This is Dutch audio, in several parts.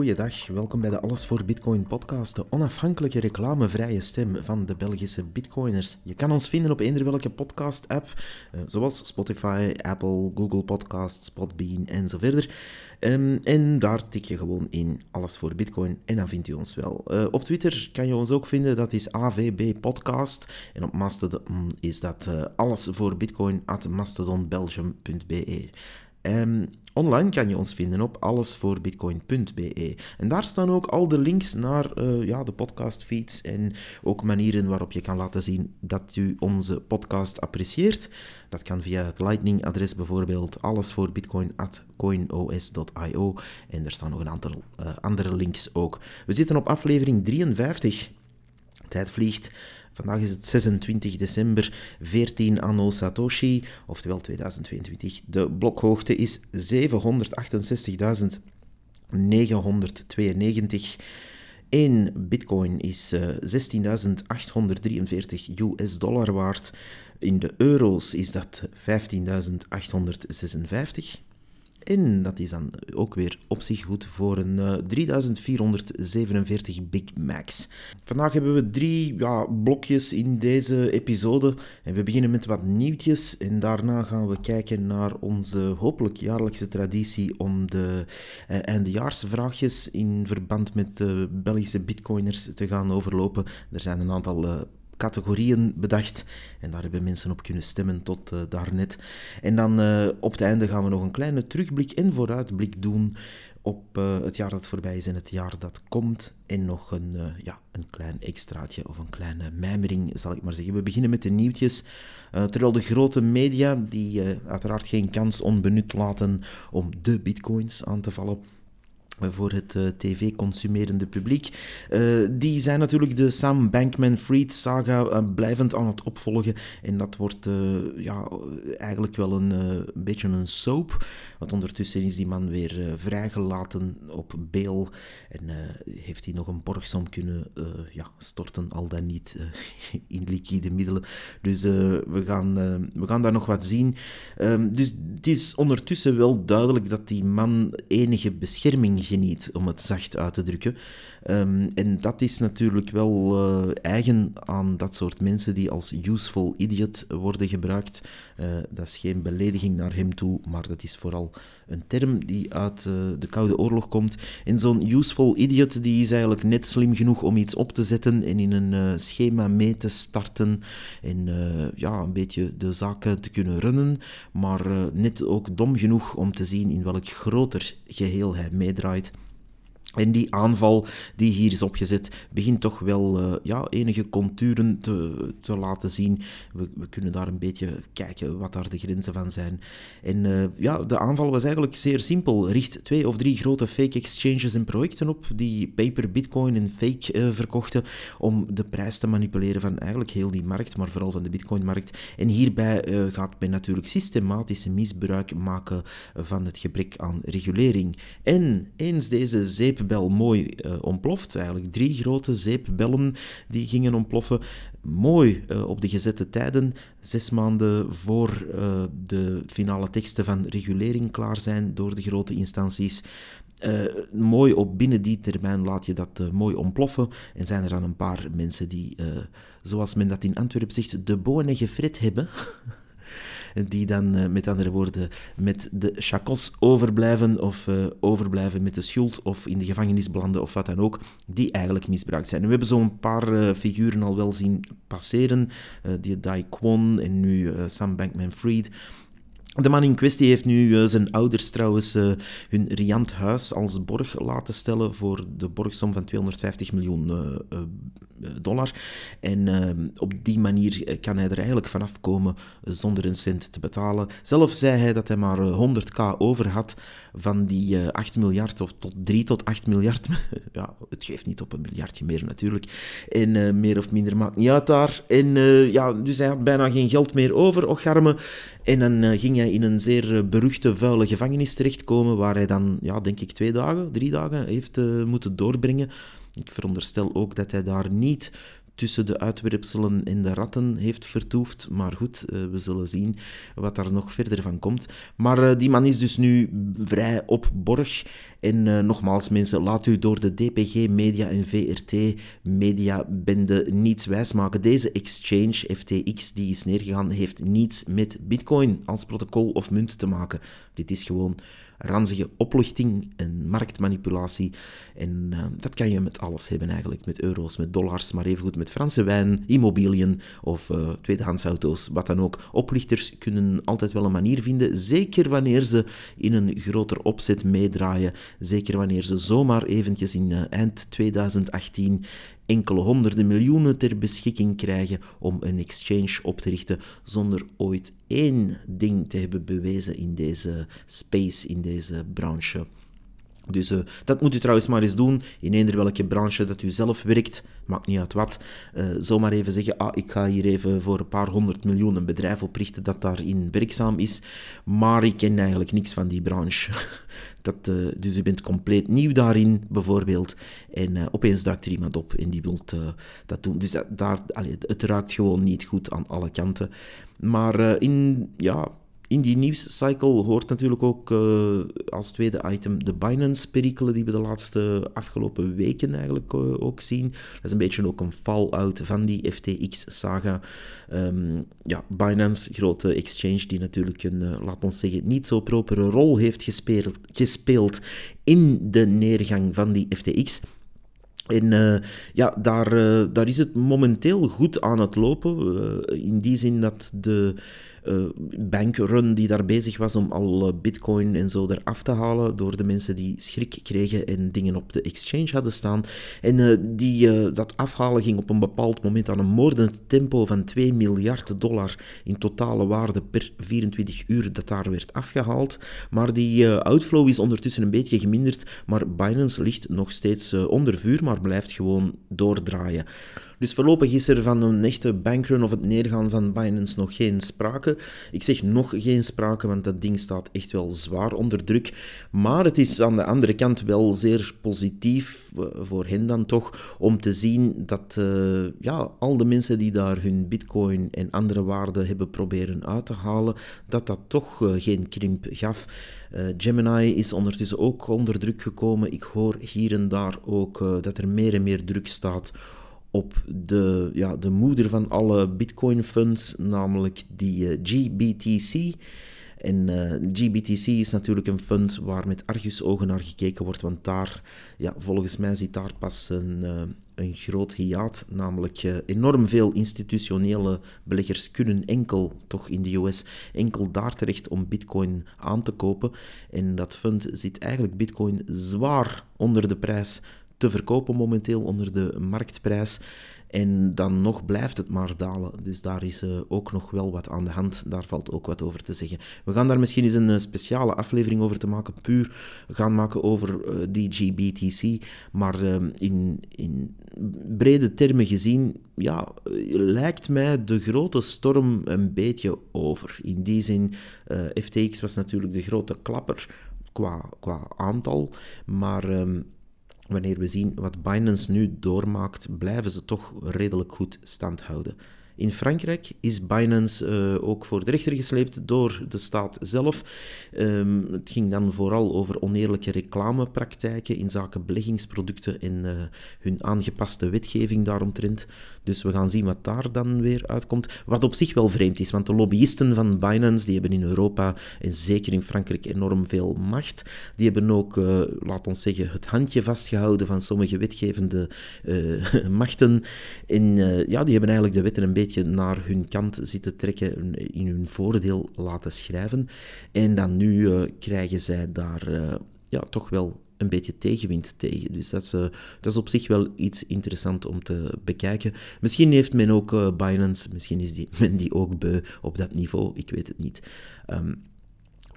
goeiedag. Welkom bij de Alles voor Bitcoin podcast, de onafhankelijke reclamevrije stem van de Belgische bitcoiners. Je kan ons vinden op eender welke podcast-app, eh, zoals Spotify, Apple, Google Podcasts, Podbean en zo verder. Ehm, en daar tik je gewoon in Alles voor Bitcoin en dan vind je ons wel. Uh, op Twitter kan je ons ook vinden, dat is AVB Podcast. En op Mastodon is dat uh, Alles voor Bitcoin at mastodonbelgium.be. Um, online kan je ons vinden op allesvoorbitcoin.be. En daar staan ook al de links naar uh, ja, de podcastfeeds en ook manieren waarop je kan laten zien dat u onze podcast apprecieert. Dat kan via het Lightning-adres bijvoorbeeld allesvoorbitcoin.coinos.io. En er staan nog een aantal uh, andere links ook. We zitten op aflevering 53. Tijd vliegt. Vandaag is het 26 december, 14 anno Satoshi, oftewel 2022. De blokhoogte is 768.992. 1 bitcoin is uh, 16.843 US dollar waard. In de euro's is dat 15.856. En dat is dan ook weer op zich goed voor een uh, 3447 Big Macs. Vandaag hebben we drie ja, blokjes in deze episode. En we beginnen met wat nieuwtjes. En daarna gaan we kijken naar onze hopelijk jaarlijkse traditie om de uh, eindejaarsvraagjes in verband met de Belgische bitcoiners te gaan overlopen. Er zijn een aantal categorieën bedacht. En daar hebben mensen op kunnen stemmen tot uh, daarnet. En dan uh, op het einde gaan we nog een kleine terugblik en vooruitblik doen op uh, het jaar dat voorbij is en het jaar dat komt. En nog een, ja, een klein extraatje of een kleine mijmering, zal ik maar zeggen. We beginnen met de nieuwtjes. terwijl de grote media, die uiteraard geen kans onbenut laten om de bitcoins aan te vallen voor het uh, tv-consumerende publiek. Uh, die zijn natuurlijk de Sam Bankman-Fried saga uh, blijvend aan het opvolgen. En dat wordt ja, eigenlijk wel een, beetje een soap. Want ondertussen is die man weer vrijgelaten op bail. En heeft hij nog een borgsom kunnen ja, storten, al dan niet in liquide middelen. Dus we, gaan, we gaan daar nog wat zien. Um, dus het is ondertussen wel duidelijk dat die man enige bescherming geniet, om het zacht uit te drukken. Um, en dat is natuurlijk wel uh, eigen aan dat soort mensen die als useful idiot worden gebruikt. Uh, dat is geen belediging naar hem toe, maar dat is vooral een term die uit uh, de Koude Oorlog komt. En zo'n useful idiot die is eigenlijk net slim genoeg om iets op te zetten en in een schema mee te starten en ja, een beetje de zaken te kunnen runnen, maar net ook dom genoeg om te zien in welk groter geheel hij meedraait. En die aanval die hier is opgezet, begint toch wel uh, ja, enige contouren te, te laten zien. We, we, kunnen daar een beetje kijken wat daar de grenzen van zijn. En uh, ja, de aanval was eigenlijk zeer simpel. Richt twee of drie grote fake exchanges en projecten op die paper, bitcoin en fake uh, verkochten om de prijs te manipuleren van eigenlijk heel die markt, maar vooral van de bitcoinmarkt. En hierbij gaat men natuurlijk systematische misbruik maken van het gebrek aan regulering. En eens deze zeep zeepbel mooi uh, ontploft. Eigenlijk drie grote zeepbellen die gingen ontploffen. Mooi uh, op de gezette tijden, zes maanden voor uh, de finale teksten van regulering klaar zijn door de grote instanties. Mooi op binnen die termijn laat je dat mooi ontploffen. En zijn er dan een paar mensen die, zoals men dat in Antwerpen zegt, de bonen gefret hebben. die dan uh, met andere woorden met de chacos overblijven of uh, overblijven met de schuld of in de gevangenis belanden of wat dan ook, die eigenlijk misbruikt zijn. We hebben zo'n paar uh, figuren al wel zien passeren, die Dai Kwon en nu Sam Bankman-Fried. De man in kwestie heeft nu uh, zijn ouders trouwens uh, hun riant huis als borg laten stellen voor de borgsom van 250 miljoen uh, dollar. En op die manier kan hij er eigenlijk vanaf komen zonder een cent te betalen. Zelf zei hij dat hij maar 100k over had van die 8 miljard of tot 3 tot 8 miljard. ja, het geeft niet op een miljardje meer natuurlijk. En meer of minder maakt niet uit daar. En ja, dus hij had bijna geen geld meer over, ocharme. En dan uh, ging hij in een zeer uh, beruchte, vuile gevangenis terechtkomen, waar hij dan, ja, denk ik, twee dagen, drie dagen heeft uh, moeten doorbrengen. Ik veronderstel ook dat hij daar niet tussen de uitwerpselen en de ratten heeft vertoefd. Maar goed, we zullen zien wat daar nog verder van komt. Maar die man is dus nu vrij op borg. En nogmaals, mensen, laat u door de DPG Media en VRT Media bende niets wijsmaken. Deze exchange, FTX, die is neergegaan, heeft niets met Bitcoin als protocol of munt te maken. Dit is gewoon ranzige oplichting en marktmanipulatie. En uh, dat kan je met alles hebben eigenlijk. Met euro's, met dollars, maar evengoed met Franse wijn, immobiliën of uh, tweedehands auto's, wat dan ook. Oplichters kunnen altijd wel een manier vinden, zeker wanneer ze in een groter opzet meedraaien. Zeker wanneer ze zomaar eventjes in uh, eind 2018 enkele honderden miljoenen ter beschikking krijgen om een exchange op te richten zonder ooit één ding te hebben bewezen in deze space, in deze branche. Dus uh, dat moet u trouwens maar eens doen in eender welke branche dat u zelf werkt, maakt niet uit wat. Uh, zomaar even zeggen, ah, ik ga hier even voor een paar honderd miljoen een bedrijf oprichten dat daarin werkzaam is, maar ik ken eigenlijk niks van die branche. dat, uh, dus u bent compleet nieuw daarin, bijvoorbeeld, en opeens duikt er iemand op en die wil dat doen. Dus dat, daar, het ruikt gewoon niet goed aan alle kanten. Maar in, ja, in die nieuwscycle hoort natuurlijk ook uh, als tweede item de Binance-perikelen die we de laatste afgelopen weken eigenlijk uh, ook zien. Dat is een beetje ook een fallout van die FTX-saga. Um, ja, Binance, grote exchange die natuurlijk een, uh, laat ons zeggen, niet zo propere rol heeft gespeeld, gespeeld in de neergang van die FTX. En ja, daar, daar is het momenteel goed aan het lopen. In die zin dat de uh, bankrun die daar bezig was om al bitcoin en zo eraf te halen door de mensen die schrik kregen en dingen op de exchange hadden staan. En uh, die, uh, dat afhalen ging op een bepaald moment aan een moordend tempo van 2 miljard dollar in totale waarde per 24 uur dat daar werd afgehaald. Maar die outflow is ondertussen een beetje geminderd, maar Binance ligt nog steeds onder vuur, maar blijft gewoon doordraaien. Dus voorlopig is er van een echte bankrun of het neergaan van Binance nog geen sprake. Ik zeg nog geen sprake, want dat ding staat echt wel zwaar onder druk. Maar het is aan de andere kant wel zeer positief, eh, voor hen dan toch, om te zien dat uh, ja, al de mensen die daar hun bitcoin en andere waarden hebben proberen uit te halen, dat dat toch uh, geen krimp gaf. Gemini is ondertussen ook onder druk gekomen. Ik hoor hier en daar ook dat er meer en meer druk staat op de, ja, de moeder van alle Bitcoin funds, namelijk die eh, GBTC. En eh, GBTC is natuurlijk een fund waar met argusogen naar gekeken wordt, want daar, ja, volgens mij zit daar pas een, uh, een groot hiaat, namelijk enorm veel institutionele beleggers kunnen enkel, toch in de US, enkel daar terecht om bitcoin aan te kopen. En dat fund zit eigenlijk bitcoin zwaar onder de prijs te verkopen momenteel onder de marktprijs. En dan nog blijft het maar dalen. Dus daar is uh, ook nog wel wat aan de hand. Daar valt ook wat over te zeggen. We gaan daar misschien eens een uh, speciale aflevering over te maken. Puur gaan maken over uh, die GBTC. Maar in, in brede termen gezien, ja, lijkt mij de grote storm een beetje over. In die zin, FTX was natuurlijk de grote klapper qua, qua aantal. Maar. Um, wanneer we zien wat Binance nu doormaakt, blijven ze toch redelijk goed stand houden. In Frankrijk is Binance uh, ook voor de rechter gesleept door de staat zelf. Um, het ging dan vooral over oneerlijke reclamepraktijken in zaken beleggingsproducten en uh, hun aangepaste wetgeving daaromtrent. Dus we gaan zien wat daar dan weer uitkomt. Wat op zich wel vreemd is, want de lobbyisten van Binance die hebben in Europa en zeker in Frankrijk enorm veel macht. Die hebben ook, uh, laat ons zeggen, het handje vastgehouden van sommige wetgevende machten. En ja, die hebben eigenlijk de wetten een beetje naar hun kant zitten trekken, in hun voordeel laten schrijven. En dan nu uh, krijgen zij daar uh, ja, toch wel een beetje tegenwind tegen. Dus dat is, uh, dat is op zich wel iets interessant om te bekijken. Misschien heeft men ook Binance, misschien is die, men die ook beu op dat niveau, ik weet het niet. Um,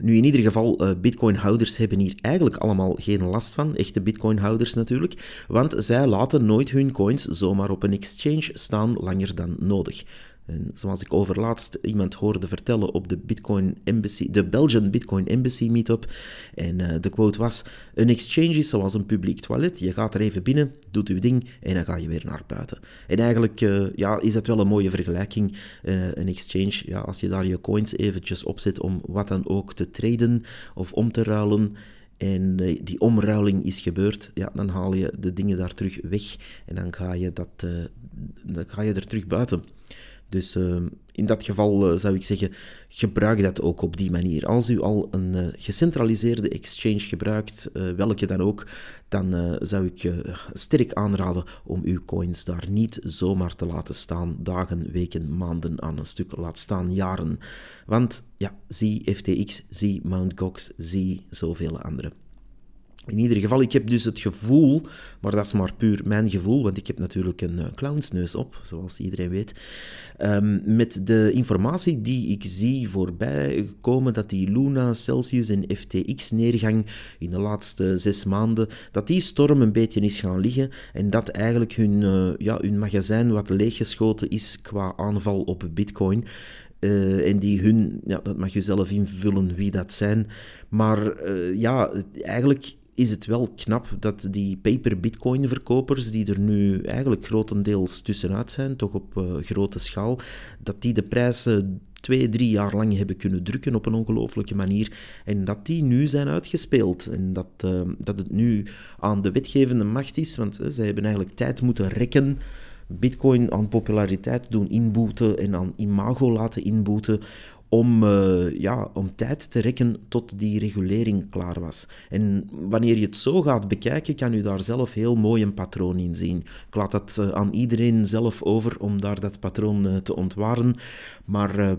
nu, in ieder geval, uh, Bitcoin-houders hebben hier eigenlijk allemaal geen last van. Echte Bitcoin-houders natuurlijk. Want zij laten nooit hun coins zomaar op een exchange staan langer dan nodig. En zoals ik overlaatst iemand hoorde vertellen op de Bitcoin Embassy, de Belgian Bitcoin Embassy meetup. En uh, de quote was: Een exchange is zoals een publiek toilet. Je gaat er even binnen, doet uw ding en dan ga je weer naar buiten. En eigenlijk uh, ja, is dat wel een mooie vergelijking. Uh, een exchange, ja, als je daar je coins eventjes opzet om wat dan ook te traden of om te ruilen en die omruiling is gebeurd, ja, dan haal je de dingen daar terug weg en dan ga je, dat, dan ga je er terug buiten. Dus uh, in dat geval uh, zou ik zeggen, gebruik dat ook op die manier. Als u al een uh, gecentraliseerde exchange gebruikt, welke dan ook, dan zou ik sterk aanraden om uw coins daar niet zomaar te laten staan, dagen, weken, maanden aan een stuk, laat staan jaren. Want ja, zie FTX, zie Mt. Gox, zie zoveel andere. In ieder geval, ik heb dus het gevoel, maar dat is maar puur mijn gevoel, want ik heb natuurlijk een uh, clownsneus op, zoals iedereen weet. Um, met de informatie die ik zie voorbij komen, dat die Luna, Celsius en FTX-neergang in de laatste zes maanden, dat die storm een beetje is gaan liggen en dat eigenlijk hun, uh, ja, hun magazijn wat leeggeschoten is qua aanval op Bitcoin. Uh, en die hun, ja, dat mag je zelf invullen wie dat zijn. Maar ja, eigenlijk is het wel knap dat die paper bitcoin verkopers, die er nu eigenlijk grotendeels tussenuit zijn, toch op uh, grote schaal, dat die de prijzen twee, drie jaar lang hebben kunnen drukken op een ongelooflijke manier. En dat die nu zijn uitgespeeld. En dat, uh, dat het nu aan de wetgevende macht is, want uh, zij hebben eigenlijk tijd moeten rekken. Bitcoin aan populariteit doen inboeten en aan imago laten inboeten om, uh, ja, om tijd te rekken tot die regulering klaar was. En wanneer je het zo gaat bekijken, kan u daar zelf heel mooi een patroon in zien. Ik laat dat uh, aan iedereen zelf over om daar dat patroon uh, te ontwaren. Maar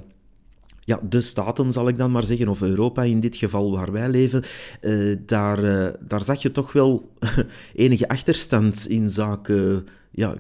ja, de Staten zal ik dan maar zeggen, of Europa in dit geval waar wij leven, daar, daar zag je toch wel enige achterstand in zaken ja,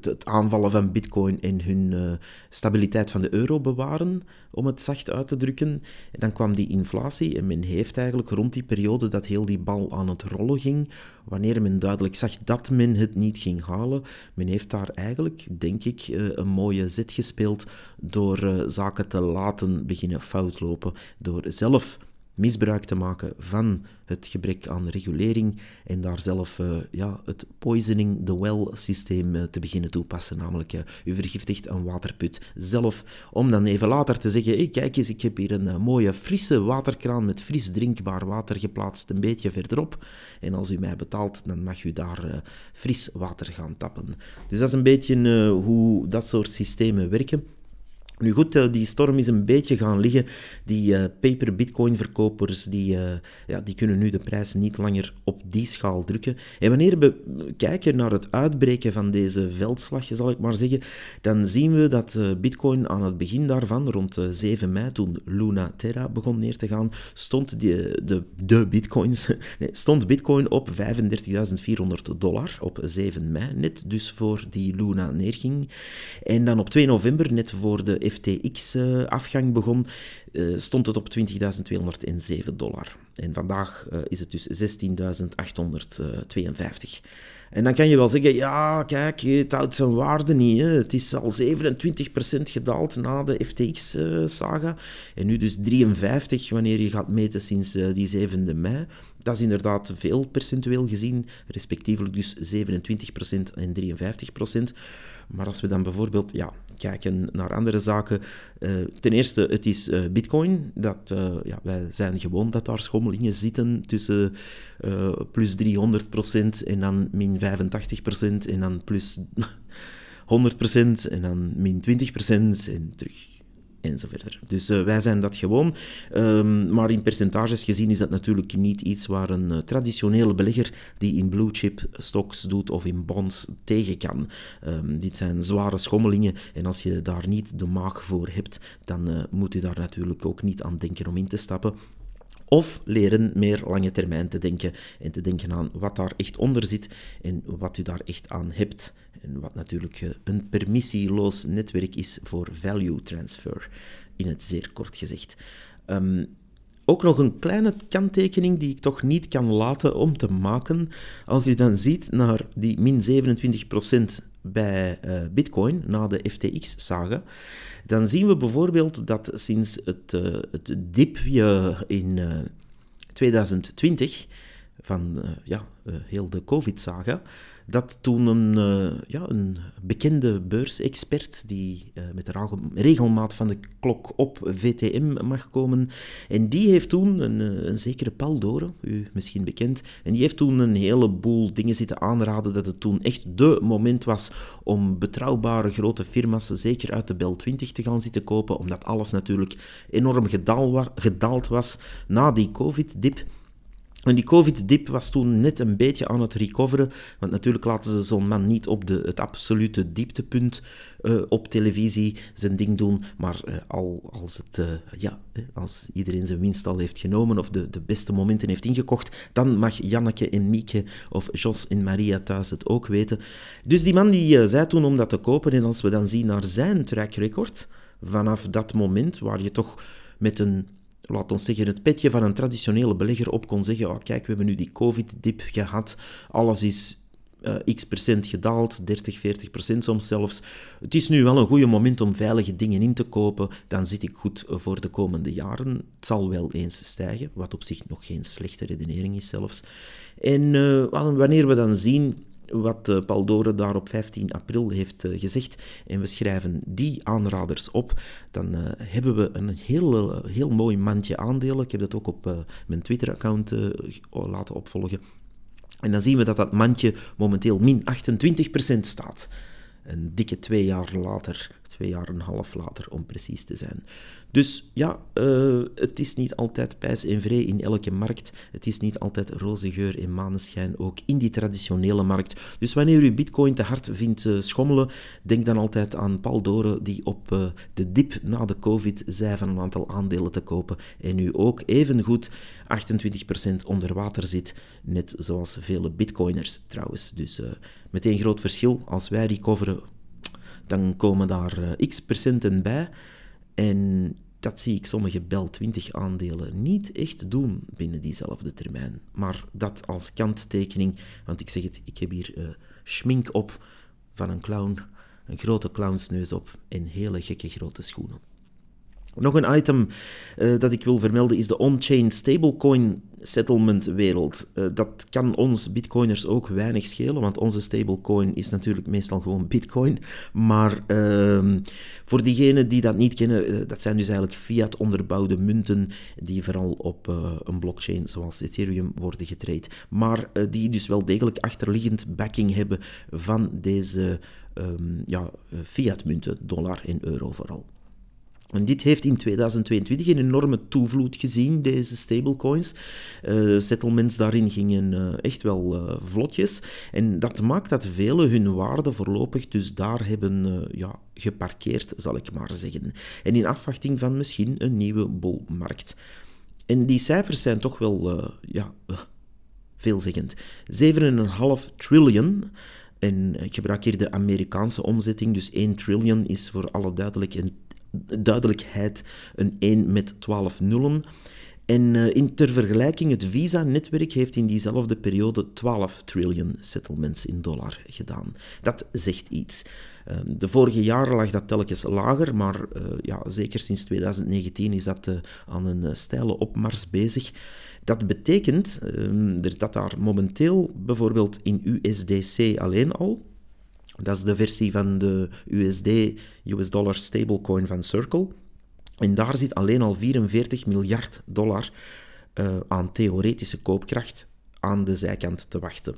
het aanvallen van bitcoin en hun uh, stabiliteit van de euro bewaren, om het zacht uit te drukken. En dan kwam die inflatie en men heeft eigenlijk rond die periode dat heel die bal aan het rollen ging, wanneer men duidelijk zag dat men het niet ging halen, men heeft daar eigenlijk, denk ik, uh, een mooie zet gespeeld door uh, zaken te laten beginnen fout lopen, door zelf misbruik te maken van het gebrek aan regulering en daar zelf uh, ja, het poisoning the well systeem uh, te beginnen toepassen. Namelijk, uh, u vergiftigt een waterput zelf, om dan even later te zeggen, hey, kijk eens, ik heb hier een mooie frisse waterkraan met fris drinkbaar water geplaatst, een beetje verderop. En als u mij betaalt, dan mag u daar fris water gaan tappen. Dus dat is een beetje hoe dat soort systemen werken. Nu goed, eh, die storm is een beetje gaan liggen. Die uh, paper bitcoin verkopers die, uh, ja, die kunnen nu de prijs niet langer op die schaal drukken. En wanneer we kijken naar het uitbreken van deze veldslag, zal ik maar zeggen, dan zien we dat bitcoin aan het begin daarvan, rond 7 mei, toen Luna Terra begon neer te gaan, stond de, de bitcoins, stond bitcoin op 35.400 dollar op 7 mei, net dus voor die Luna neerging. En dan op 2 november, net voor de FTX-afgang begon, eh, stond het op 20.207 dollar. En vandaag eh, is het dus 16.852. En dan kan je wel zeggen, ja, kijk, het houdt zijn waarde niet. Het is al 27% gedaald na de FTX-saga. En nu dus 53 wanneer je gaat meten sinds die 7e mei. Dat is inderdaad veel percentueel gezien, respectievelijk dus 27% en 53%. Maar als we dan bijvoorbeeld ja, kijken naar andere zaken. Uh, ten eerste, het is uh, Bitcoin. Dat, uh, ja, wij zijn gewoon dat daar schommelingen zitten tussen plus 300% en dan min 85% en dan plus 100% en dan min 20% en terug Dus uh, wij zijn dat gewoon. Um, maar in percentages gezien is dat natuurlijk niet iets waar een uh, traditionele belegger die in blue chip stocks doet of in bonds tegen kan. Um, dit zijn zware schommelingen en als je daar niet de maag voor hebt, dan uh, moet je daar natuurlijk ook niet aan denken om in te stappen. Of leren meer lange termijn te denken en te denken aan wat daar echt onder zit en wat u daar echt aan hebt. En wat natuurlijk eh, een permissieloos netwerk is voor value transfer, in het zeer kort gezegd. Um, ook nog een kleine kanttekening die ik toch niet kan laten om te maken. Als je dan ziet naar die min 27% bij uh, Bitcoin na de FTX-saga, dan zien we bijvoorbeeld dat sinds het, uh, het dipje in 2020 van ja, heel de COVID-saga, dat toen een, uh, ja, een bekende beursexpert, die uh, met de regelmaat van de klok op VTM mag komen, en die heeft toen, een, eh, een zekere Paul Doren, u misschien bekend, en die heeft toen een heleboel dingen zitten aanraden dat het toen echt de moment was om betrouwbare grote firma's zeker uit de Bel 20 te gaan zitten kopen, omdat alles natuurlijk enorm gedaald was na die COVID-dip. En die COVID-dip was toen net een beetje aan het recoveren, want natuurlijk laten ze zo'n man niet op de, het absolute dieptepunt uh, op televisie zijn ding doen, maar uh, al als, het, uh, ja, als iedereen zijn winst al heeft genomen of de, de beste momenten heeft ingekocht, dan mag Janneke en Mieke of Jos en Maria thuis het ook weten. Dus die man die zei toen om dat te kopen, en als we dan zien naar zijn track record, vanaf dat moment waar je toch met een laat ons zeggen, het petje van een traditionele belegger op kon zeggen, oh, kijk, we hebben nu die covid-dip gehad, alles is uh, x procent gedaald, 30, 40 procent soms zelfs. Het is nu wel een goede moment om veilige dingen in te kopen, dan zit ik goed voor de komende jaren. Het zal wel eens stijgen, wat op zich nog geen slechte redenering is zelfs. En uh, wanneer we dan zien wat uh, Paul Dore daar op 15 april heeft uh, gezegd en we schrijven die aanraders op, dan uh, hebben we een heel, heel mooi mandje aandelen. Ik heb dat ook op mijn Twitter-account laten opvolgen. En dan zien we dat dat mandje momenteel min 28% staat. Een dikke twee jaar later, twee jaar en een half later om precies te zijn. Dus ja, uh, het is niet altijd pijs en vree in elke markt. Het is niet altijd roze geur en maneschijn, ook in die traditionele markt. Dus wanneer u bitcoin te hard vindt uh, schommelen, denk dan altijd aan Paul Doren, die op uh, de dip na de covid zei van een aantal aandelen te kopen en nu ook evengoed 28% onder water zit, net zoals vele bitcoiners trouwens. Dus meteen groot verschil. Als wij recoveren, dan komen daar x procenten bij. En dat zie ik sommige Bel 20 aandelen niet echt doen binnen diezelfde termijn. Maar dat als kanttekening, want ik zeg het, ik heb hier uh, schmink op van een clown, een grote clownsneus op en hele gekke grote schoenen. Nog een item uh, dat ik wil vermelden is de on-chain stablecoin settlement wereld. Uh, dat kan ons bitcoiners ook weinig schelen, want onze stablecoin is natuurlijk meestal gewoon bitcoin. Maar uh, voor diegenen die dat niet kennen, uh, dat zijn dus eigenlijk fiat onderbouwde munten die vooral op een blockchain zoals Ethereum worden getraind. Maar die dus wel degelijk achterliggend backing hebben van deze um, ja, fiat munten, dollar en euro vooral. En dit heeft in 2022 een enorme toevloed gezien, deze stablecoins. Uh, settlements daarin gingen uh, echt wel uh, vlotjes. En dat maakt dat velen hun waarde voorlopig dus daar hebben ja, geparkeerd, zal ik maar zeggen. En in afwachting van misschien een nieuwe bolmarkt. En die cijfers zijn toch wel ja, veelzeggend. 7,5 trillion. En ik gebruik hier de Amerikaanse omzetting, dus 1 trillion is voor alle duidelijkheid duidelijkheid een 1 met 12 nullen. En uh, in ter vergelijking, het Visa-netwerk heeft in diezelfde periode 12 trillion settlements in dollar gedaan. Dat zegt iets. Uh, de vorige jaren lag dat telkens lager, maar uh, ja, zeker sinds 2019 is dat aan een steile opmars bezig. Dat betekent ehm, dat daar momenteel bijvoorbeeld in USDC alleen al dat is de versie van de USD, US dollar stablecoin van Circle. En daar zit alleen al 44 miljard dollar uh, aan theoretische koopkracht aan de zijkant te wachten.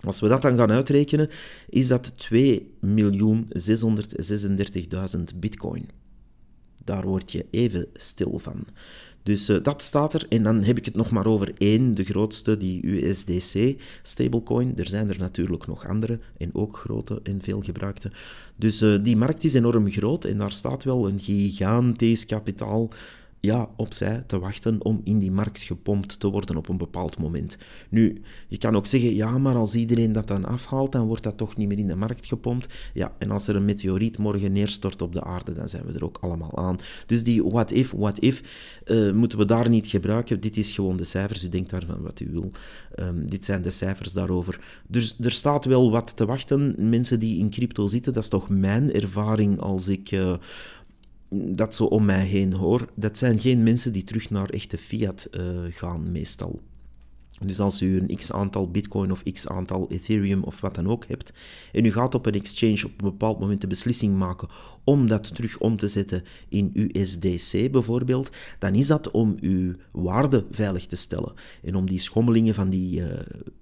Als we dat dan gaan uitrekenen, is dat 2.636.000 bitcoin. Daar word je even stil van. Dus uh, dat staat er. En dan heb ik het nog maar over één, de grootste, die USDC stablecoin. Er zijn er natuurlijk nog andere en ook grote en veel gebruikte. Dus uh, die markt is enorm groot en daar staat wel een gigantisch kapitaal ja, opzij te wachten om in die markt gepompt te worden op een bepaald moment. Nu, je kan ook zeggen, ja, maar als iedereen dat dan afhaalt, dan wordt dat toch niet meer in de markt gepompt. Ja, en als er een meteoriet morgen neerstort op de aarde, dan zijn we er ook allemaal aan. Dus die what if, what if, uh, moeten we daar niet gebruiken. Dit is gewoon de cijfers, u denkt daarvan wat u wil. Um, dit zijn de cijfers daarover. Dus er staat wel wat te wachten. Mensen die in crypto zitten, dat is toch mijn ervaring als ik... Uh, dat zo om mij heen hoor, dat zijn geen mensen die terug naar echte fiat uh, gaan, meestal. Dus als u een x-aantal bitcoin of x-aantal ethereum of wat dan ook hebt, en u gaat op een exchange op een bepaald moment de beslissing maken om dat terug om te zetten in USDC bijvoorbeeld, dan is dat om uw waarde veilig te stellen. En om die schommelingen van die, uh,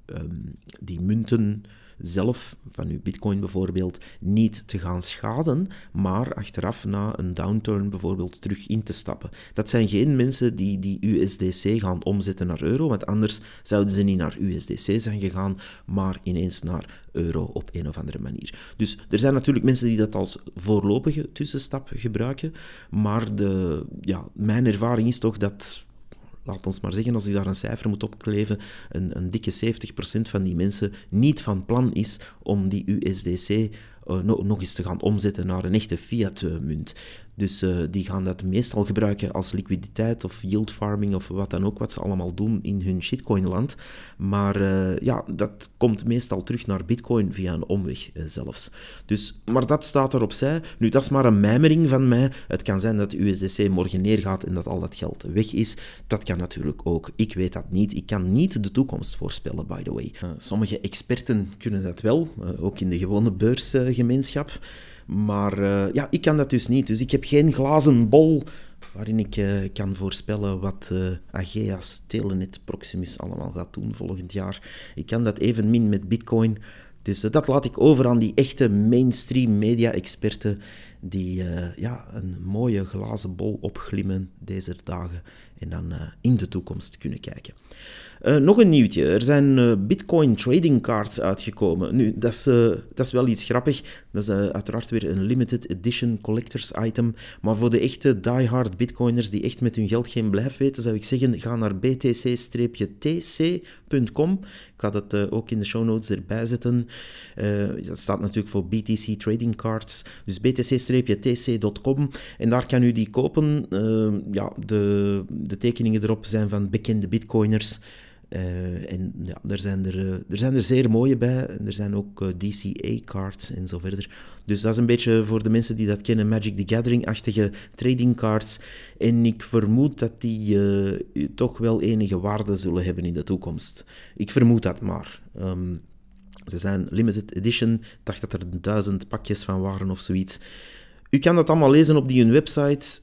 um, die munten zelf, van uw bitcoin bijvoorbeeld, niet te gaan schaden, maar achteraf na een downturn bijvoorbeeld terug in te stappen. Dat zijn geen mensen die die USDC gaan omzetten naar euro, want anders zouden ze niet naar USDC zijn gegaan, maar ineens naar euro op een of andere manier. Dus er zijn natuurlijk mensen die dat als voorlopige tussenstap gebruiken, maar de, ja, mijn ervaring is toch dat laat ons maar zeggen, als ik daar een cijfer moet opkleven, een, een dikke 70% van die mensen niet van plan is om die USDC uh, nog eens te gaan omzetten naar een echte fiat-munt. Dus uh, die gaan dat meestal gebruiken als liquiditeit of yield farming of wat dan ook, wat ze allemaal doen in hun shitcoin-land. Maar uh, ja, dat komt meestal terug naar bitcoin via een omweg uh, zelfs. Dus, maar dat staat er opzij. Nu, dat is maar een mijmering van mij. Het kan zijn dat USDC morgen neergaat en dat al dat geld weg is. Dat kan natuurlijk ook. Ik weet dat niet. Ik kan niet de toekomst voorspellen, by the way. sommige experten kunnen dat wel, ook in de gewone beursgemeenschap. Maar uh, ja, ik kan dat dus niet. Dus ik heb geen glazen bol waarin ik uh, kan voorspellen wat uh, Ageas, Telenet, Proximus allemaal gaat doen volgend jaar. Ik kan dat evenmin met Bitcoin. Dus dat laat ik over aan die echte mainstream media-experten die ja, een mooie glazen bol opglimmen deze dagen en dan in de toekomst kunnen kijken. Uh, nog een nieuwtje. Er zijn uh, Bitcoin trading cards uitgekomen. Nu, dat is, dat is wel iets grappig. Dat is uiteraard weer een limited edition collectors item. Maar voor de echte diehard Bitcoiners die echt met hun geld geen blijf weten, zou ik zeggen: ga naar btc-tc.com. Ik ga dat ook in de show notes erbij zetten. dat staat natuurlijk voor BTC Trading Cards. Dus btc-tc.com. En daar kan u die kopen. ja, de, de tekeningen erop zijn van bekende Bitcoiners. Uh, en ja, er zijn er, uh, er zijn er zeer mooie bij. Er zijn ook eh, DCA-cards en zo verder. Dus dat is een beetje voor de mensen die dat kennen, Magic the Gathering-achtige trading cards. En ik vermoed dat die toch wel enige waarde zullen hebben in de toekomst. Ik vermoed dat maar. Um, ze zijn limited edition. Ik dacht dat er duizend pakjes van waren of zoiets. U kan dat allemaal lezen op die hun website.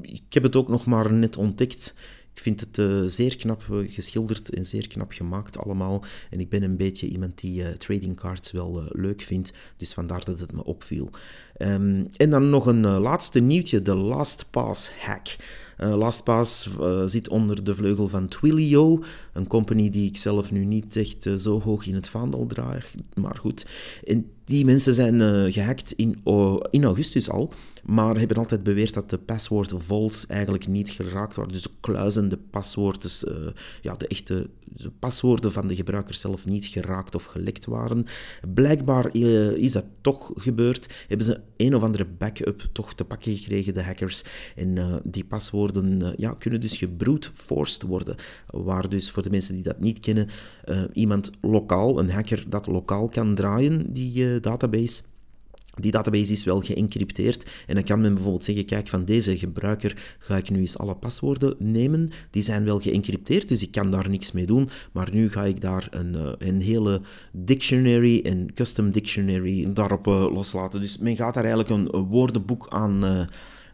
ik heb het ook nog maar net ontdekt. Ik vind het uh, zeer knap eh, geschilderd en zeer knap gemaakt allemaal. En ik ben een beetje iemand die uh, trading cards wel leuk vindt, dus vandaar dat het me opviel. Um, en dan nog een laatste nieuwtje, de LastPass hack. LastPass zit onder de vleugel van Twilio, een company die ik zelf nu niet echt zo hoog in het vaandel draag, maar goed. En die mensen zijn gehackt in, in augustus al maar hebben altijd beweerd dat de password vaults eigenlijk niet geraakt worden. Dus de kluizende paswoorden, dus, uh, ja, de echte de paswoorden van de gebruiker zelf niet geraakt of gelekt waren. Blijkbaar uh, is dat toch gebeurd. Hebben ze een of andere backup toch te pakken gekregen, de hackers. En uh, die paswoorden ja, kunnen dus gebrute forced worden. Waar dus voor de mensen die dat niet kennen, iemand lokaal, een hacker dat lokaal kan draaien, die database die database is wel geëncrypteerd en dan kan men bijvoorbeeld zeggen, kijk, van deze gebruiker ga ik nu eens alle paswoorden nemen. Die zijn wel geëncrypteerd, dus ik kan daar niks mee doen, maar nu ga ik daar een, eh, een hele dictionary, een custom dictionary, daarop uh, loslaten. Dus men gaat daar eigenlijk een, woordenboek aan... Uh,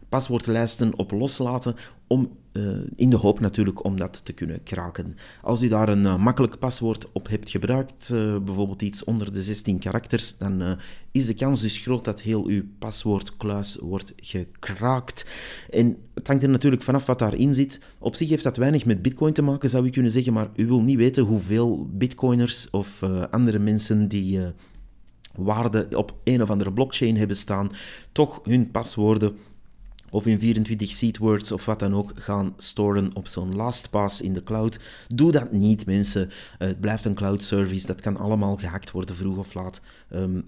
paswoordlijsten op loslaten om uh, in de hoop natuurlijk om dat te kunnen kraken. Als u daar een uh, makkelijk paswoord op hebt gebruikt, uh, bijvoorbeeld iets onder de 16 karakters, dan is de kans dus groot dat heel uw paswoordkluis wordt gekraakt. En het hangt er natuurlijk vanaf wat daarin zit. Op zich heeft dat weinig met bitcoin te maken, zou u kunnen zeggen, maar u wil niet weten hoeveel bitcoiners of andere mensen die waarde op een of andere blockchain hebben staan, toch hun paswoorden of in 24 seedwords of wat dan ook gaan storen op zo'n LastPass in de cloud. Doe dat niet, mensen. het blijft een cloud service. Dat kan allemaal gehackt worden, vroeg of laat. Um,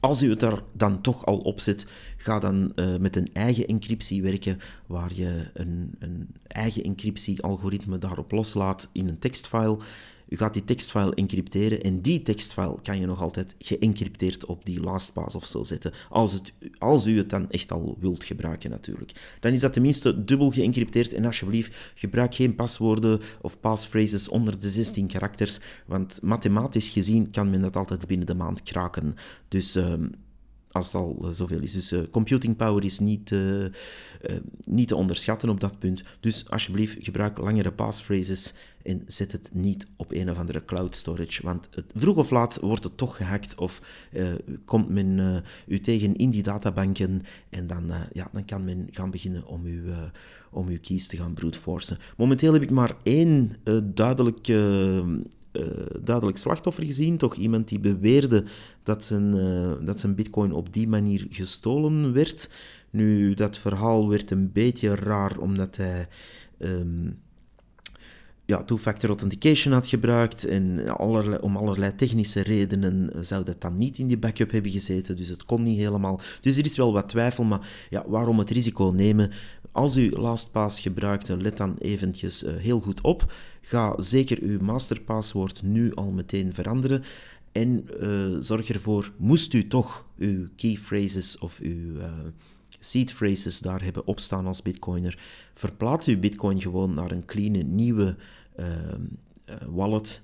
als u het er dan toch al op zet, ga dan uh, met een eigen encryptie werken, waar je een, een eigen encryptie-algoritme daarop loslaat in een tekstfile. U gaat die tekstfile encrypteren en die tekstfile kan je nog altijd geëncrypteerd op die LastPass of zo zetten, als, het, als u het dan echt al wilt gebruiken natuurlijk. Dan is dat tenminste dubbel geëncrypteerd en alsjeblieft gebruik geen paswoorden of passphrases onder de 16 karakters, want mathematisch gezien kan men dat altijd binnen de maand kraken. Dus... Uh, als het al uh, zoveel is. Dus uh, computing power is niet, uh, niet te onderschatten op dat punt. Dus alsjeblieft, gebruik langere passphrases en zet het niet op een of andere cloud storage. Want het, vroeg of laat wordt het toch gehackt of komt men u tegen in die databanken en dan, ja, dan kan men gaan beginnen om u om uw keys te gaan brute Momenteel heb ik maar één duidelijke uh, duidelijk slachtoffer gezien. Toch iemand die beweerde dat zijn, uh, dat zijn bitcoin op die manier gestolen werd. Nu, dat verhaal werd een beetje raar omdat hij um, ja, two-factor authentication had gebruikt en om allerlei technische redenen zou dat dan niet in die backup hebben gezeten, dus het kon niet helemaal. Dus er is wel wat twijfel, maar ja, waarom het risico nemen? Als u LastPass gebruikt, let dan eventjes uh, heel goed op. Ga zeker uw masterpaswoord nu al meteen veranderen. En uh, zorg ervoor, moest u toch uw key phrases of uw uh, seed phrases daar hebben opstaan als bitcoiner, verplaats uw bitcoin gewoon naar een clean, nieuwe wallet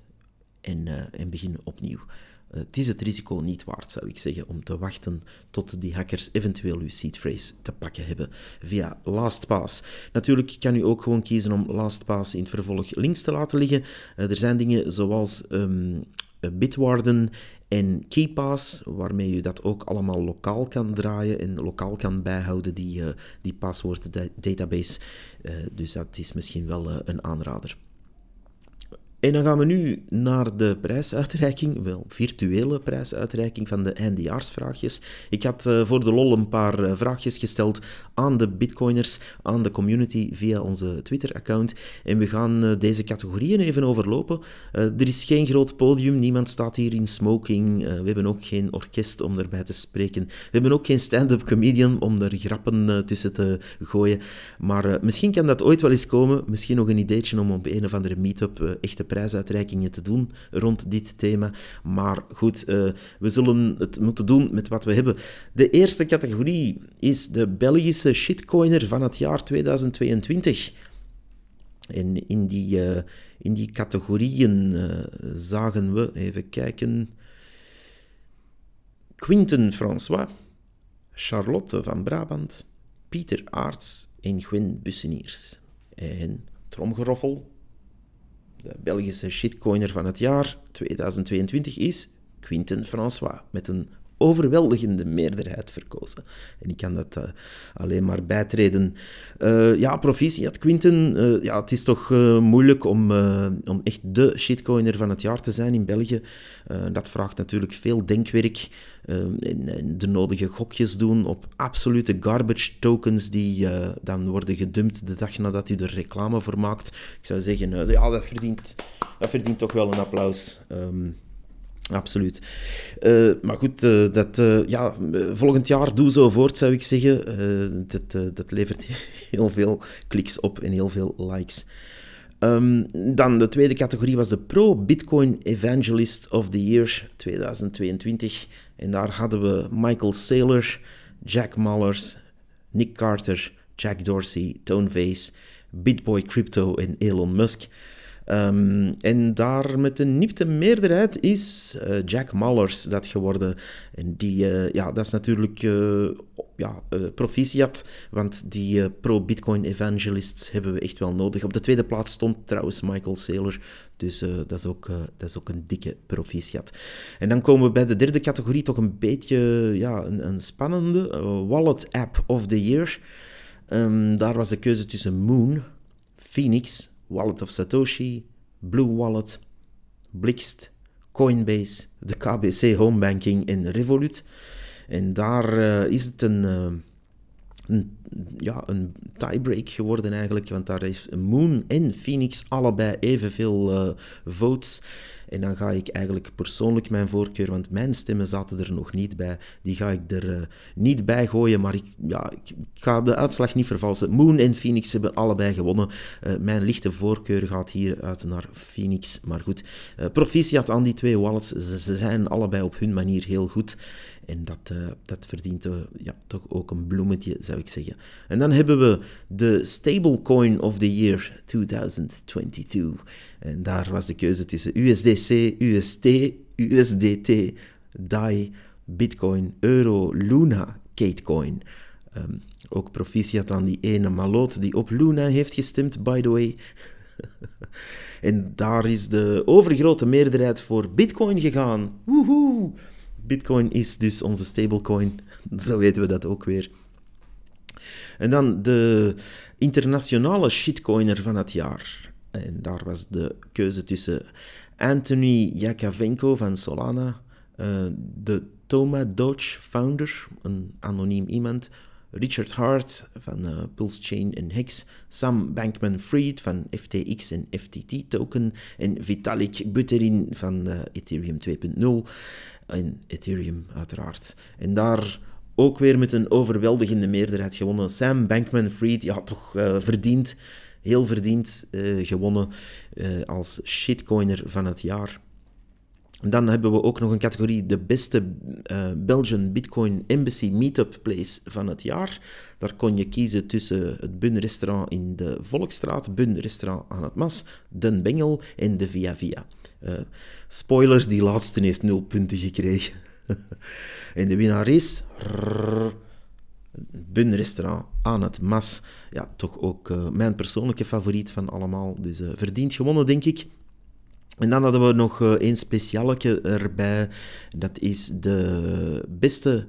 en, en begin opnieuw. Eh, het is het risico niet waard, zou ik zeggen, om te wachten tot die hackers eventueel uw seed phrase te pakken hebben via LastPass. Natuurlijk kan u ook gewoon kiezen om LastPass in het vervolg links te laten liggen. Eh, er zijn dingen zoals um, Bitwarden en KeyPass, waarmee u dat ook allemaal lokaal kan draaien en lokaal kan bijhouden, die, uh, die paswoorddatabase. Uh, dus dat is misschien wel een aanrader. En dan gaan we nu naar de prijsuitreiking, wel virtuele prijsuitreiking van de eindejaarsvraagjes. Ik had uh, voor de lol een paar uh, vraagjes gesteld aan de bitcoiners, aan de community via onze Twitter-account. En we gaan uh, deze categorieën even overlopen. er is geen groot podium, niemand staat hier in smoking. we hebben ook geen orkest om erbij te spreken. We hebben ook geen stand-up comedian om er grappen tussen te gooien. Maar misschien kan dat ooit wel eens komen. Misschien nog een ideetje om op een of andere meetup echte prijsuitreikingen te doen rond dit thema. Maar goed, uh, we zullen het moeten doen met wat we hebben. De eerste categorie is de Belgische shitcoiner van het jaar 2022. En in die, uh, in die categorieën uh, zagen we, even kijken, Quinten François, Charlotte van Brabant, Pieter Aarts en Gwen Busseniers. En tromgeroffel, de Belgische shitcoiner van het jaar 2022 is Quinten François met een overweldigende meerderheid verkozen. En ik kan dat uh, alleen maar bijtreden. Uh, ja, proficiat Quinten. Uh, ja, het is toch moeilijk om, om echt de shitcoiner van het jaar te zijn in België. dat vraagt natuurlijk veel denkwerk en, en, de nodige gokjes doen op absolute garbage tokens die dan worden gedumpt de dag nadat hij er reclame voor maakt. Ik zou zeggen, ja, dat verdient, dat verdient toch wel een applaus. Um, Absoluut. Uh, maar goed, uh, dat, uh, ja, volgend jaar doe zo voort, zou ik zeggen. dat, dat levert heel veel kliks op en heel veel likes. Um, dan de tweede categorie was de Pro Bitcoin Evangelist of the Year 2022. En daar hadden we Michael Saylor, Jack Mallers, Nick Carter, Jack Dorsey, Tone Vase, Bitboy Crypto en Elon Musk. Um, en daar met een nipte meerderheid is uh, Jack Mallers dat geworden. En die, uh, ja, dat is natuurlijk uh, ja, proficiat, want die pro-Bitcoin evangelists hebben we echt wel nodig. Op de tweede plaats stond trouwens Michael Saylor, dus dat, is ook, dat is ook een dikke proficiat. En dan komen we bij de derde categorie, toch een beetje ja, een, een spannende, Wallet App of the Year. Um, daar was de keuze tussen Moon, Phoenix Wallet of Satoshi, Blue Wallet, Blixt, Coinbase, de KBC Home Banking en Revolut. En daar uh, is het een, uh, een, ja, een tiebreak geworden eigenlijk, want daar heeft Moon en Phoenix allebei evenveel uh, votes. En dan ga ik eigenlijk persoonlijk mijn voorkeur, want mijn stemmen zaten er nog niet bij, die ga ik er uh, niet bij gooien, maar ik, ja, ik ga de uitslag niet vervalsen. Moon en Phoenix hebben allebei gewonnen. Uh, mijn lichte voorkeur gaat hier uit naar Phoenix, maar goed. Uh, proficiat aan die twee wallets, ze zijn allebei op hun manier heel goed. En dat, uh, dat verdient uh, ja, toch ook een bloemetje, zou ik zeggen. En dan hebben we de Stablecoin of the Year 2022. En daar was de keuze tussen USDC, UST, USDT, DAI, Bitcoin, Euro, Luna, Katecoin. Um, ook proficiat aan die ene maloot die op Luna heeft gestemd, by the way. en daar is de overgrote meerderheid voor Bitcoin gegaan. Woehoe! Bitcoin is dus onze stablecoin. Zo weten we dat ook weer. En dan de internationale shitcoiner van het jaar. En daar was de keuze tussen Anthony Yakovenko van Solana, uh, de Toma Doge founder, een anoniem iemand, Richard Hart van uh, Pulse Chain en Hex, Sam Bankman-Fried van FTX en FTT Token en Vitalik Buterin van uh, Ethereum 2.0 en Ethereum uiteraard. En daar ook weer met een overweldigende meerderheid gewonnen. Sam Bankman-Fried, ja, toch uh, verdiend, heel verdiend uh, gewonnen uh, als shitcoiner van het jaar. Dan hebben we ook nog een categorie, de beste Belgian Bitcoin Embassy Meetup Place van het jaar. Daar kon je kiezen tussen het Bun Restaurant in de Volksstraat, Bun Restaurant aan het Mas, Den Bengel en de Via Via. Uh, spoiler, die laatste heeft nul punten gekregen. en de winnaar is... Bun Restaurant aan het Mas. Ja, toch ook uh, mijn persoonlijke favoriet van allemaal. Dus uh, verdiend gewonnen, denk ik. En dan hadden we nog één specialeke erbij. Dat is de beste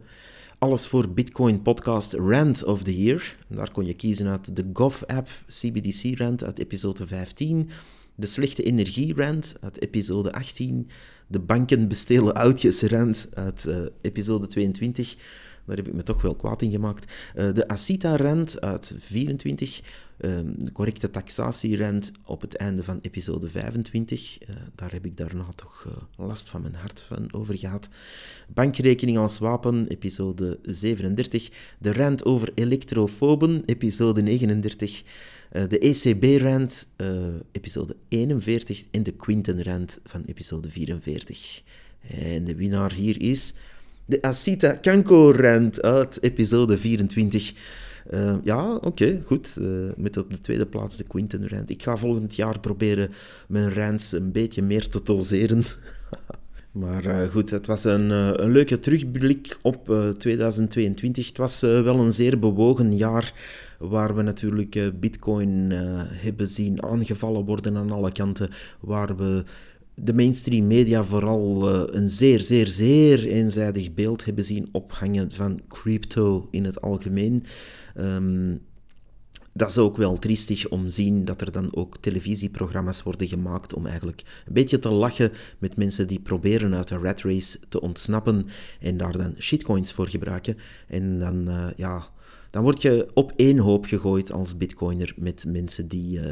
alles voor Bitcoin podcast Rant of the Year. daar kon je kiezen uit de Gov-app CBDC Rant uit episode 15 de slechte energie-rant uit episode 18. De banken bestelen oudjes-rant uit uh, episode 22. Daar heb ik me toch wel kwaad in gemaakt. Uh, de Asita-rant uit 24. Uh, de correcte taxatie-rant op het einde van episode 25. Uh, daar heb ik daarna toch last van mijn hart van over gehad. Bankrekening als wapen, episode 37. De rant over elektrofoben, episode 39. Uh, de ECB-rand, uh, episode 41, en de Quinten-rand van episode 44. En de winnaar hier is de Asita Kanko-rand uit episode 24. Uh, ja, oké, goed. met op de tweede plaats de Quinten-rand. Ik ga volgend jaar proberen mijn rands een beetje meer te doseren. Maar goed, het was een, een leuke terugblik op 2022. Het was wel een zeer bewogen jaar waar we natuurlijk uh, Bitcoin uh, hebben zien aangevallen worden aan alle kanten, waar we de mainstream media vooral uh, een zeer, zeer, zeer eenzijdig beeld hebben zien ophangen van crypto in het algemeen. Um, dat is ook wel triestig om te zien dat er dan ook televisieprogramma's worden gemaakt om eigenlijk een beetje te lachen met mensen die proberen uit de rat race te ontsnappen en daar dan shitcoins voor gebruiken. En dan, ja, dan word je op één hoop gegooid als bitcoiner met mensen die uh,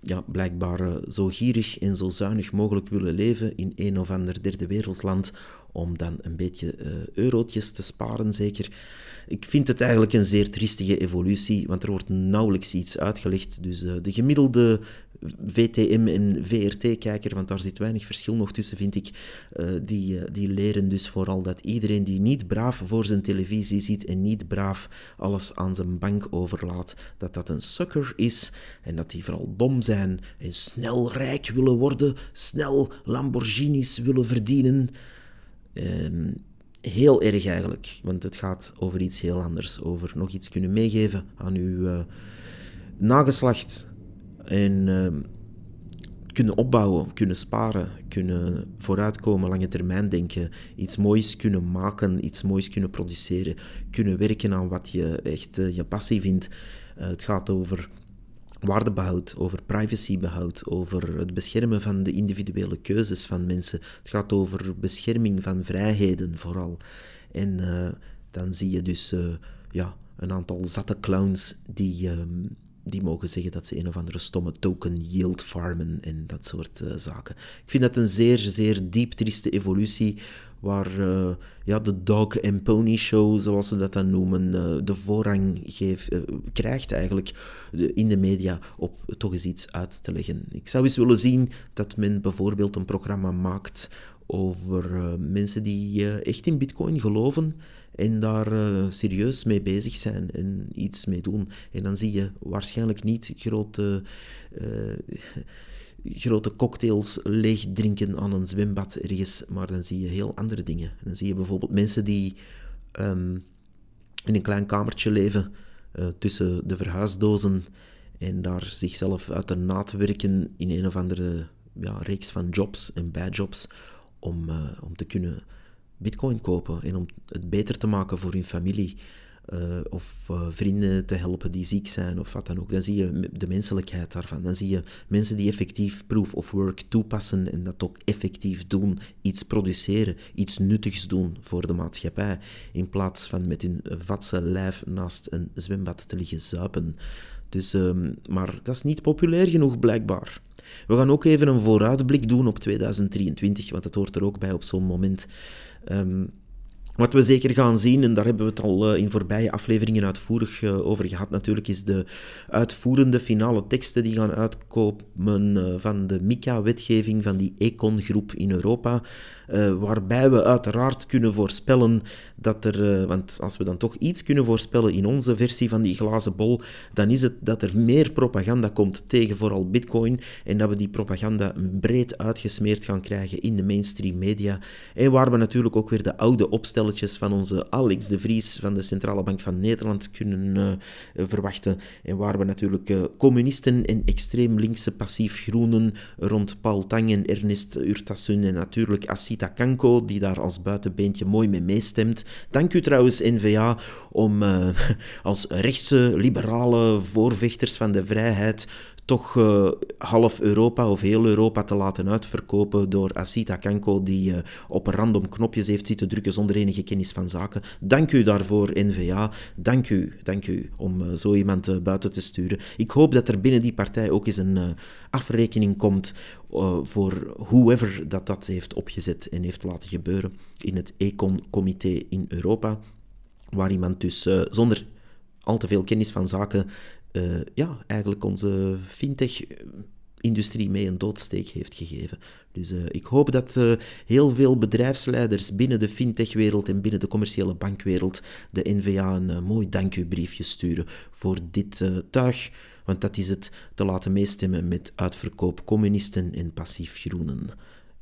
ja, blijkbaar uh, zo gierig en zo zuinig mogelijk willen leven in een of ander derde wereldland om dan een beetje uh, eurotjes te sparen, zeker. Ik vind het eigenlijk een zeer triestige evolutie, want er wordt nauwelijks iets uitgelegd. Dus uh, de gemiddelde VTM en VRT-kijker, want daar zit weinig verschil nog tussen, vind ik, uh, die, uh, die leren dus vooral dat iedereen die niet braaf voor zijn televisie zit en niet braaf alles aan zijn bank overlaat, dat dat een sucker is en dat die vooral dom zijn en snel rijk willen worden, snel Lamborghinis willen verdienen. Um, heel erg eigenlijk, want het gaat over iets heel anders. Over nog iets kunnen meegeven aan uw uh, nageslacht. En uh, kunnen opbouwen, kunnen sparen, kunnen vooruitkomen, lange termijn denken, iets moois kunnen maken, iets moois kunnen produceren, kunnen werken aan wat je echt uh, je passie vindt. het gaat over waardebehoud, over privacybehoud, over het beschermen van de individuele keuzes van mensen. Het gaat over bescherming van vrijheden vooral. En uh, dan zie je dus uh, ja, een aantal zatte clowns die, ehm, die mogen zeggen dat ze een of andere stomme token yield farmen en dat soort uh, zaken. Ik vind dat een zeer, zeer diep trieste evolutie waar uh, ja, de dog and pony show, zoals ze dat dan noemen, uh, de voorrang geeft, krijgt eigenlijk in de media op toch eens iets uit te leggen. Ik zou eens willen zien dat men bijvoorbeeld een programma maakt over mensen die echt in bitcoin geloven en daar serieus mee bezig zijn en iets mee doen. En dan zie je waarschijnlijk niet grote, grote cocktails leeg drinken aan een zwembad ergens, maar dan zie je heel andere dingen. Dan zie je bijvoorbeeld mensen die um, in een klein kamertje leven uh, tussen de verhuisdozen en daar zichzelf uit de naad werken in een of andere ja, reeks van jobs en bijjobs om, om te kunnen bitcoin kopen en om het beter te maken voor hun familie. Uh, of uh, vrienden te helpen die ziek zijn of wat dan ook. Dan zie je de menselijkheid daarvan. Dan zie je mensen die effectief proof of work toepassen en dat ook effectief doen. Iets produceren, iets nuttigs doen voor de maatschappij. In plaats van met hun vatse lijf naast een zwembad te liggen zuipen. Dus, um, maar dat is niet populair genoeg blijkbaar. We gaan ook even een vooruitblik doen op 2023, want dat hoort er ook bij op zo'n moment. Um, wat we zeker gaan zien, en daar hebben we het al uh, in voorbije afleveringen uitvoerig uh, over gehad, natuurlijk, is de uitvoerende finale teksten die gaan uitkomen uh, van de MICA-wetgeving van die Econ-groep in Europa. waarbij we uiteraard kunnen voorspellen dat er, want als we dan toch iets kunnen voorspellen in onze versie van die glazen bol, dan is het dat er meer propaganda komt tegen vooral Bitcoin en dat we die propaganda breed uitgesmeerd gaan krijgen in de mainstream media. En waar we natuurlijk ook weer de oude opstelling van onze Alex de Vries van de Centrale Bank van Nederland kunnen uh, verwachten. En waar we natuurlijk uh, communisten en extreem linkse passief groenen rond Paul Tang en Ernest Urtasun en natuurlijk Asita Kanko, die daar als buitenbeentje mooi mee meestemt. Dank u trouwens, NVA, om uh, als rechtse, liberale voorvechters van de vrijheid toch uh, half Europa of heel Europa te laten uitverkopen door Asita Kanko, die uh, op random knopjes heeft zitten drukken zonder enige kennis van zaken. Dank u daarvoor, NVA. Dank u, dank u om uh, zo iemand buiten te sturen. Ik hoop dat er binnen die partij ook eens een afrekening komt voor whoever dat dat heeft opgezet en heeft laten gebeuren in het Econ-comité in Europa, waar iemand dus zonder al te veel kennis van zaken uh, ja, eigenlijk onze fintech-industrie mee een doodsteek heeft gegeven. Dus uh, ik hoop dat uh, heel veel bedrijfsleiders binnen de fintech-wereld en binnen de commerciële bankwereld de NVA een mooi dank briefje sturen voor dit tuig. Want dat is het te laten meestemmen met uitverkoop communisten en passief groenen.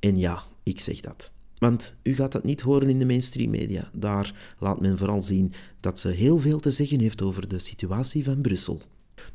En ja, ik zeg dat. Want u gaat dat niet horen in de mainstream media. Daar laat men vooral zien dat ze heel veel te zeggen heeft over de situatie van Brussel.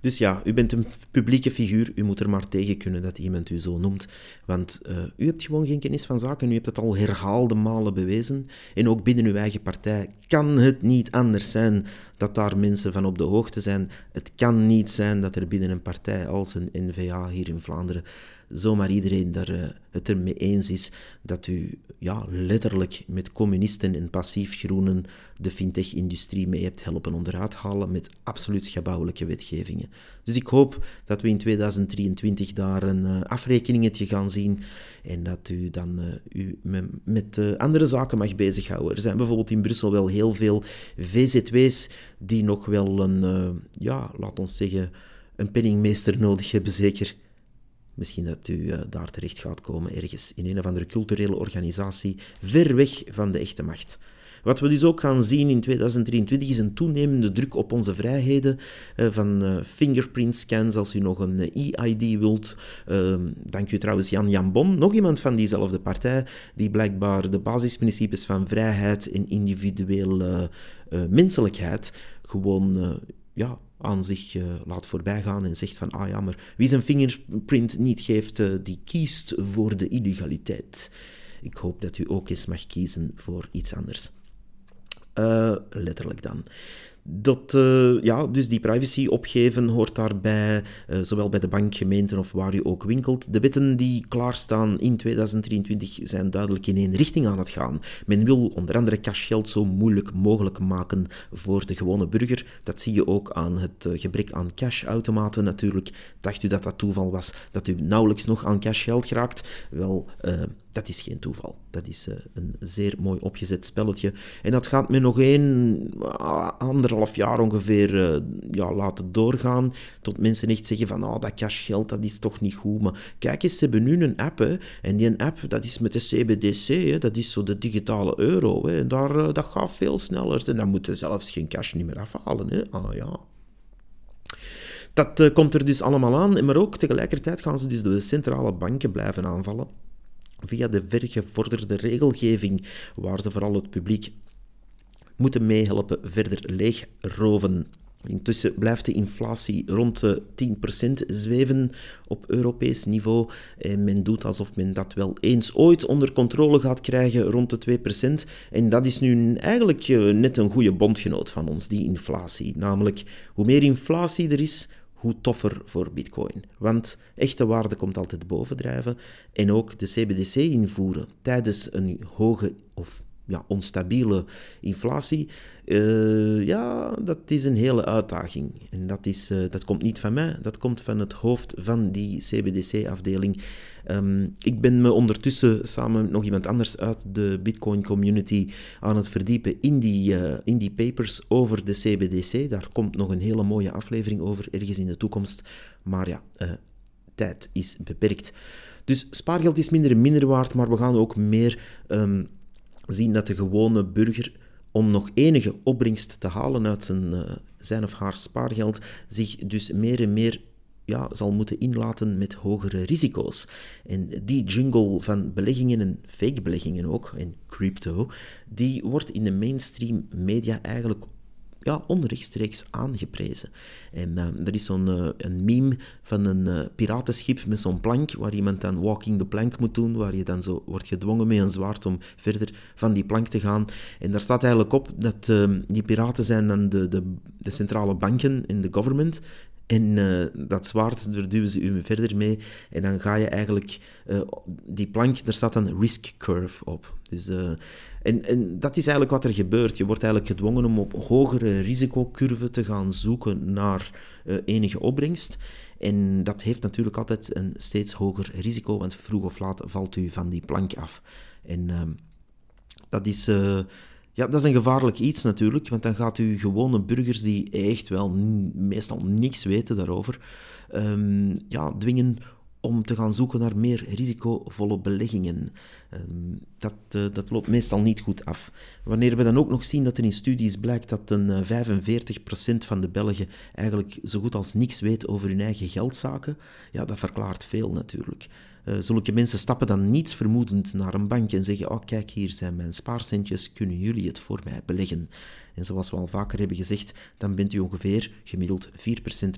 Dus ja, u bent een publieke figuur, u moet er maar tegen kunnen dat iemand u zo noemt. Want uh, u hebt gewoon geen kennis van zaken, u hebt het al herhaalde malen bewezen. En ook binnen uw eigen partij kan het niet anders zijn dat daar mensen van op de hoogte zijn. Het kan niet zijn dat er binnen een partij als een NVA hier in Vlaanderen zomaar iedereen daar uh, het ermee eens is dat u ja, letterlijk met communisten en passief groenen de fintech-industrie mee hebt helpen onderuit halen met absoluut schabouwelijke wetgevingen. Dus ik hoop dat we in 2023 daar een uh, afrekeningetje gaan zien en dat u dan uh, u met, met andere zaken mag bezighouden. Er zijn bijvoorbeeld in Brussel wel heel veel VZW's die nog wel een, ja, laat ons zeggen, een penningmeester nodig hebben, zeker Misschien dat u uh, daar terecht gaat komen ergens in een of andere culturele organisatie, ver weg van de echte macht. Wat we dus ook gaan zien in 2023 is een toenemende druk op onze vrijheden uh, van uh, fingerprint scans als u nog een e-ID wilt. Ehm, dank u trouwens Jan Jan Bon, nog iemand van diezelfde partij, die blijkbaar de basisprincipes van vrijheid en individuele menselijkheid gewoon ja, aan zich uh, laat voorbijgaan en zegt van, ah ja, maar wie zijn fingerprint niet geeft, uh, die kiest voor de illegaliteit. Ik hoop dat u ook eens mag kiezen voor iets anders. Uh, letterlijk dan. Dat, uh, ja, dus die privacy opgeven hoort daarbij, uh, zowel bij de bankgemeenten of waar je ook winkelt. De wetten die klaarstaan in 2023 zijn duidelijk in één richting aan het gaan. Men wil onder andere cashgeld zo moeilijk mogelijk maken voor de gewone burger. Dat zie je ook aan het uh, gebrek aan cashautomaten natuurlijk. Dacht u dat dat toeval was, dat u nauwelijks nog aan cashgeld geraakt? Wel, dat is geen toeval. Dat is uh, een zeer mooi opgezet spelletje. En dat gaat me nog één, uh, anderhalf jaar ongeveer uh, ja, laten doorgaan. Tot mensen echt zeggen van, oh, dat cashgeld, dat is toch niet goed. Maar kijk eens, ze hebben nu een app. En die app, dat is met de CBDC. Hè, dat is zo de digitale euro. Hè, en daar, dat gaat veel sneller. En dan moeten zelfs geen cash niet meer afhalen. Hè. Ah ja. Dat komt er dus allemaal aan. Maar ook tegelijkertijd gaan ze dus de centrale banken blijven aanvallen via de vergevorderde regelgeving, waar ze vooral het publiek moeten meehelpen verder leegroven. Intussen blijft de inflatie rond de 10% zweven op Europees niveau. En men doet alsof men dat wel eens ooit onder controle gaat krijgen rond de 2%. En dat is nu eigenlijk eh, net een goede bondgenoot van ons, die inflatie. Namelijk, hoe meer inflatie er is, hoe toffer voor Bitcoin. Want echte waarde komt altijd bovendrijven. En ook de CBDC invoeren tijdens een hoge of ja, onstabiele inflatie, uh, ja, dat is een hele uitdaging. En dat, is, uh, dat komt niet van mij, dat komt van het hoofd van die CBDC-afdeling. Um, ik ben me ondertussen samen met nog iemand anders uit de Bitcoin community aan het verdiepen in die, uh, in die papers over de CBDC. Daar komt nog een hele mooie aflevering over ergens in de toekomst. Maar ja, tijd is beperkt. Dus spaargeld is minder en minder waard, maar we gaan ook meer um, zien dat de gewone burger, om nog enige opbrengst te halen uit zijn, uh, zijn of haar spaargeld, zich dus meer en meer ja, zal moeten inlaten met hogere risico's. En die jungle van beleggingen en fake beleggingen ook, en crypto, die wordt in de mainstream media eigenlijk ja, onrechtstreeks aangeprezen. En uh, er is zo'n uh, een meme van een uh, piratenschip met zo'n plank, waar iemand dan walking the plank moet doen, waar je dan zo wordt gedwongen met een zwaard om verder van die plank te gaan. En daar staat eigenlijk op dat die piraten zijn dan de, de, de centrale banken in de government, en uh, dat zwaard, daar duwen ze u verder mee. En dan ga je eigenlijk... Uh, die plank, daar staat een risk curve op. Dus, uh, en, en dat is eigenlijk wat er gebeurt. Je wordt eigenlijk gedwongen om op hogere risicocurve te gaan zoeken naar enige opbrengst. En dat heeft natuurlijk altijd een steeds hoger risico, want vroeg of laat valt u van die plank af. En ehm, dat is ja, dat is een gevaarlijk iets natuurlijk, want dan gaat u gewone burgers die echt wel meestal niks weten daarover, um, ja, dwingen om te gaan zoeken naar meer risicovolle beleggingen. Um, dat, uh, dat loopt meestal niet goed af. Wanneer we dan ook nog zien dat er in studies blijkt dat een uh, eh, 45% van de Belgen eigenlijk zo goed als niks weet over hun eigen geldzaken, ja, dat verklaart veel natuurlijk. Uh, zulke mensen stappen dan niets vermoedend naar een bank en zeggen: Oh, kijk, hier zijn mijn spaarcentjes, kunnen jullie het voor mij beleggen? En zoals we al vaker hebben gezegd, dan bent u ongeveer gemiddeld 4%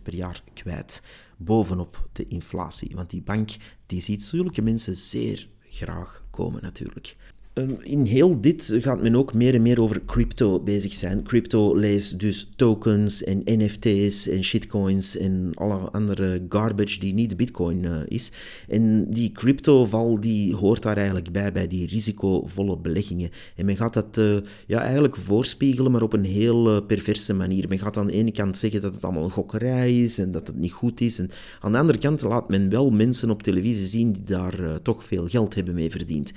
per jaar kwijt, bovenop de inflatie. Want die bank die ziet zulke mensen zeer graag komen, natuurlijk. Ehm, in heel dit gaat men ook meer en meer over crypto bezig zijn. Crypto leest dus tokens en NFT's en shitcoins en alle andere garbage die niet bitcoin uh, is. En die cryptoval die hoort daar eigenlijk bij, bij die risicovolle beleggingen. En men gaat dat uh, ja, eigenlijk voorspiegelen, maar op een heel uh, perverse manier. Men gaat aan de ene kant zeggen dat het allemaal een gokkerij is en dat het niet goed is. En aan de andere kant laat men wel mensen op televisie zien die daar toch veel geld hebben mee verdiend.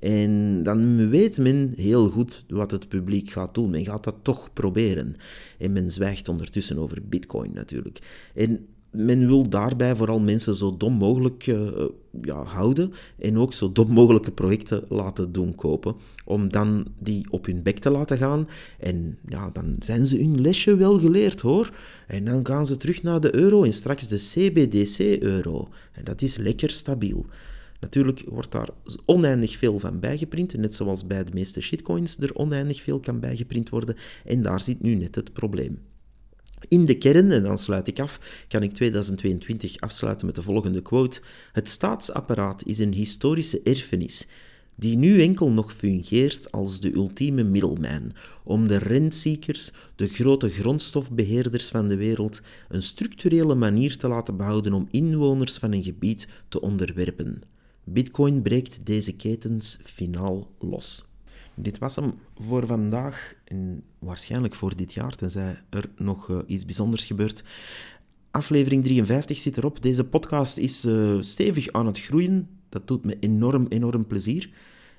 En dan weet men heel goed wat het publiek gaat doen. Men gaat dat toch proberen. En men zwijgt ondertussen over Bitcoin natuurlijk. En men wil daarbij vooral mensen zo dom mogelijk uh, ja, houden en ook zo dom mogelijke projecten laten doen kopen, om dan die op hun bek te laten gaan. En ja, dan zijn ze hun lesje wel geleerd hoor. En dan gaan ze terug naar de euro en straks de CBDC-euro. En dat is lekker stabiel. Natuurlijk wordt daar oneindig veel van bijgeprint, net zoals bij de meeste shitcoins er oneindig veel kan bijgeprint worden. En daar zit nu net het probleem. In de kern, en dan sluit ik af, kan ik 2022 afsluiten met de volgende quote. Het staatsapparaat is een historische erfenis die nu enkel nog fungeert als de ultieme middelman om de rentziekers, de grote grondstofbeheerders van de wereld, een structurele manier te laten behouden om inwoners van een gebied te onderwerpen. Bitcoin breekt deze ketens finaal los. Dit was hem voor vandaag en waarschijnlijk voor dit jaar, tenzij er nog uh, iets bijzonders gebeurt. Aflevering 53 zit erop. Deze podcast is uh, stevig aan het groeien. Dat doet me enorm, enorm plezier.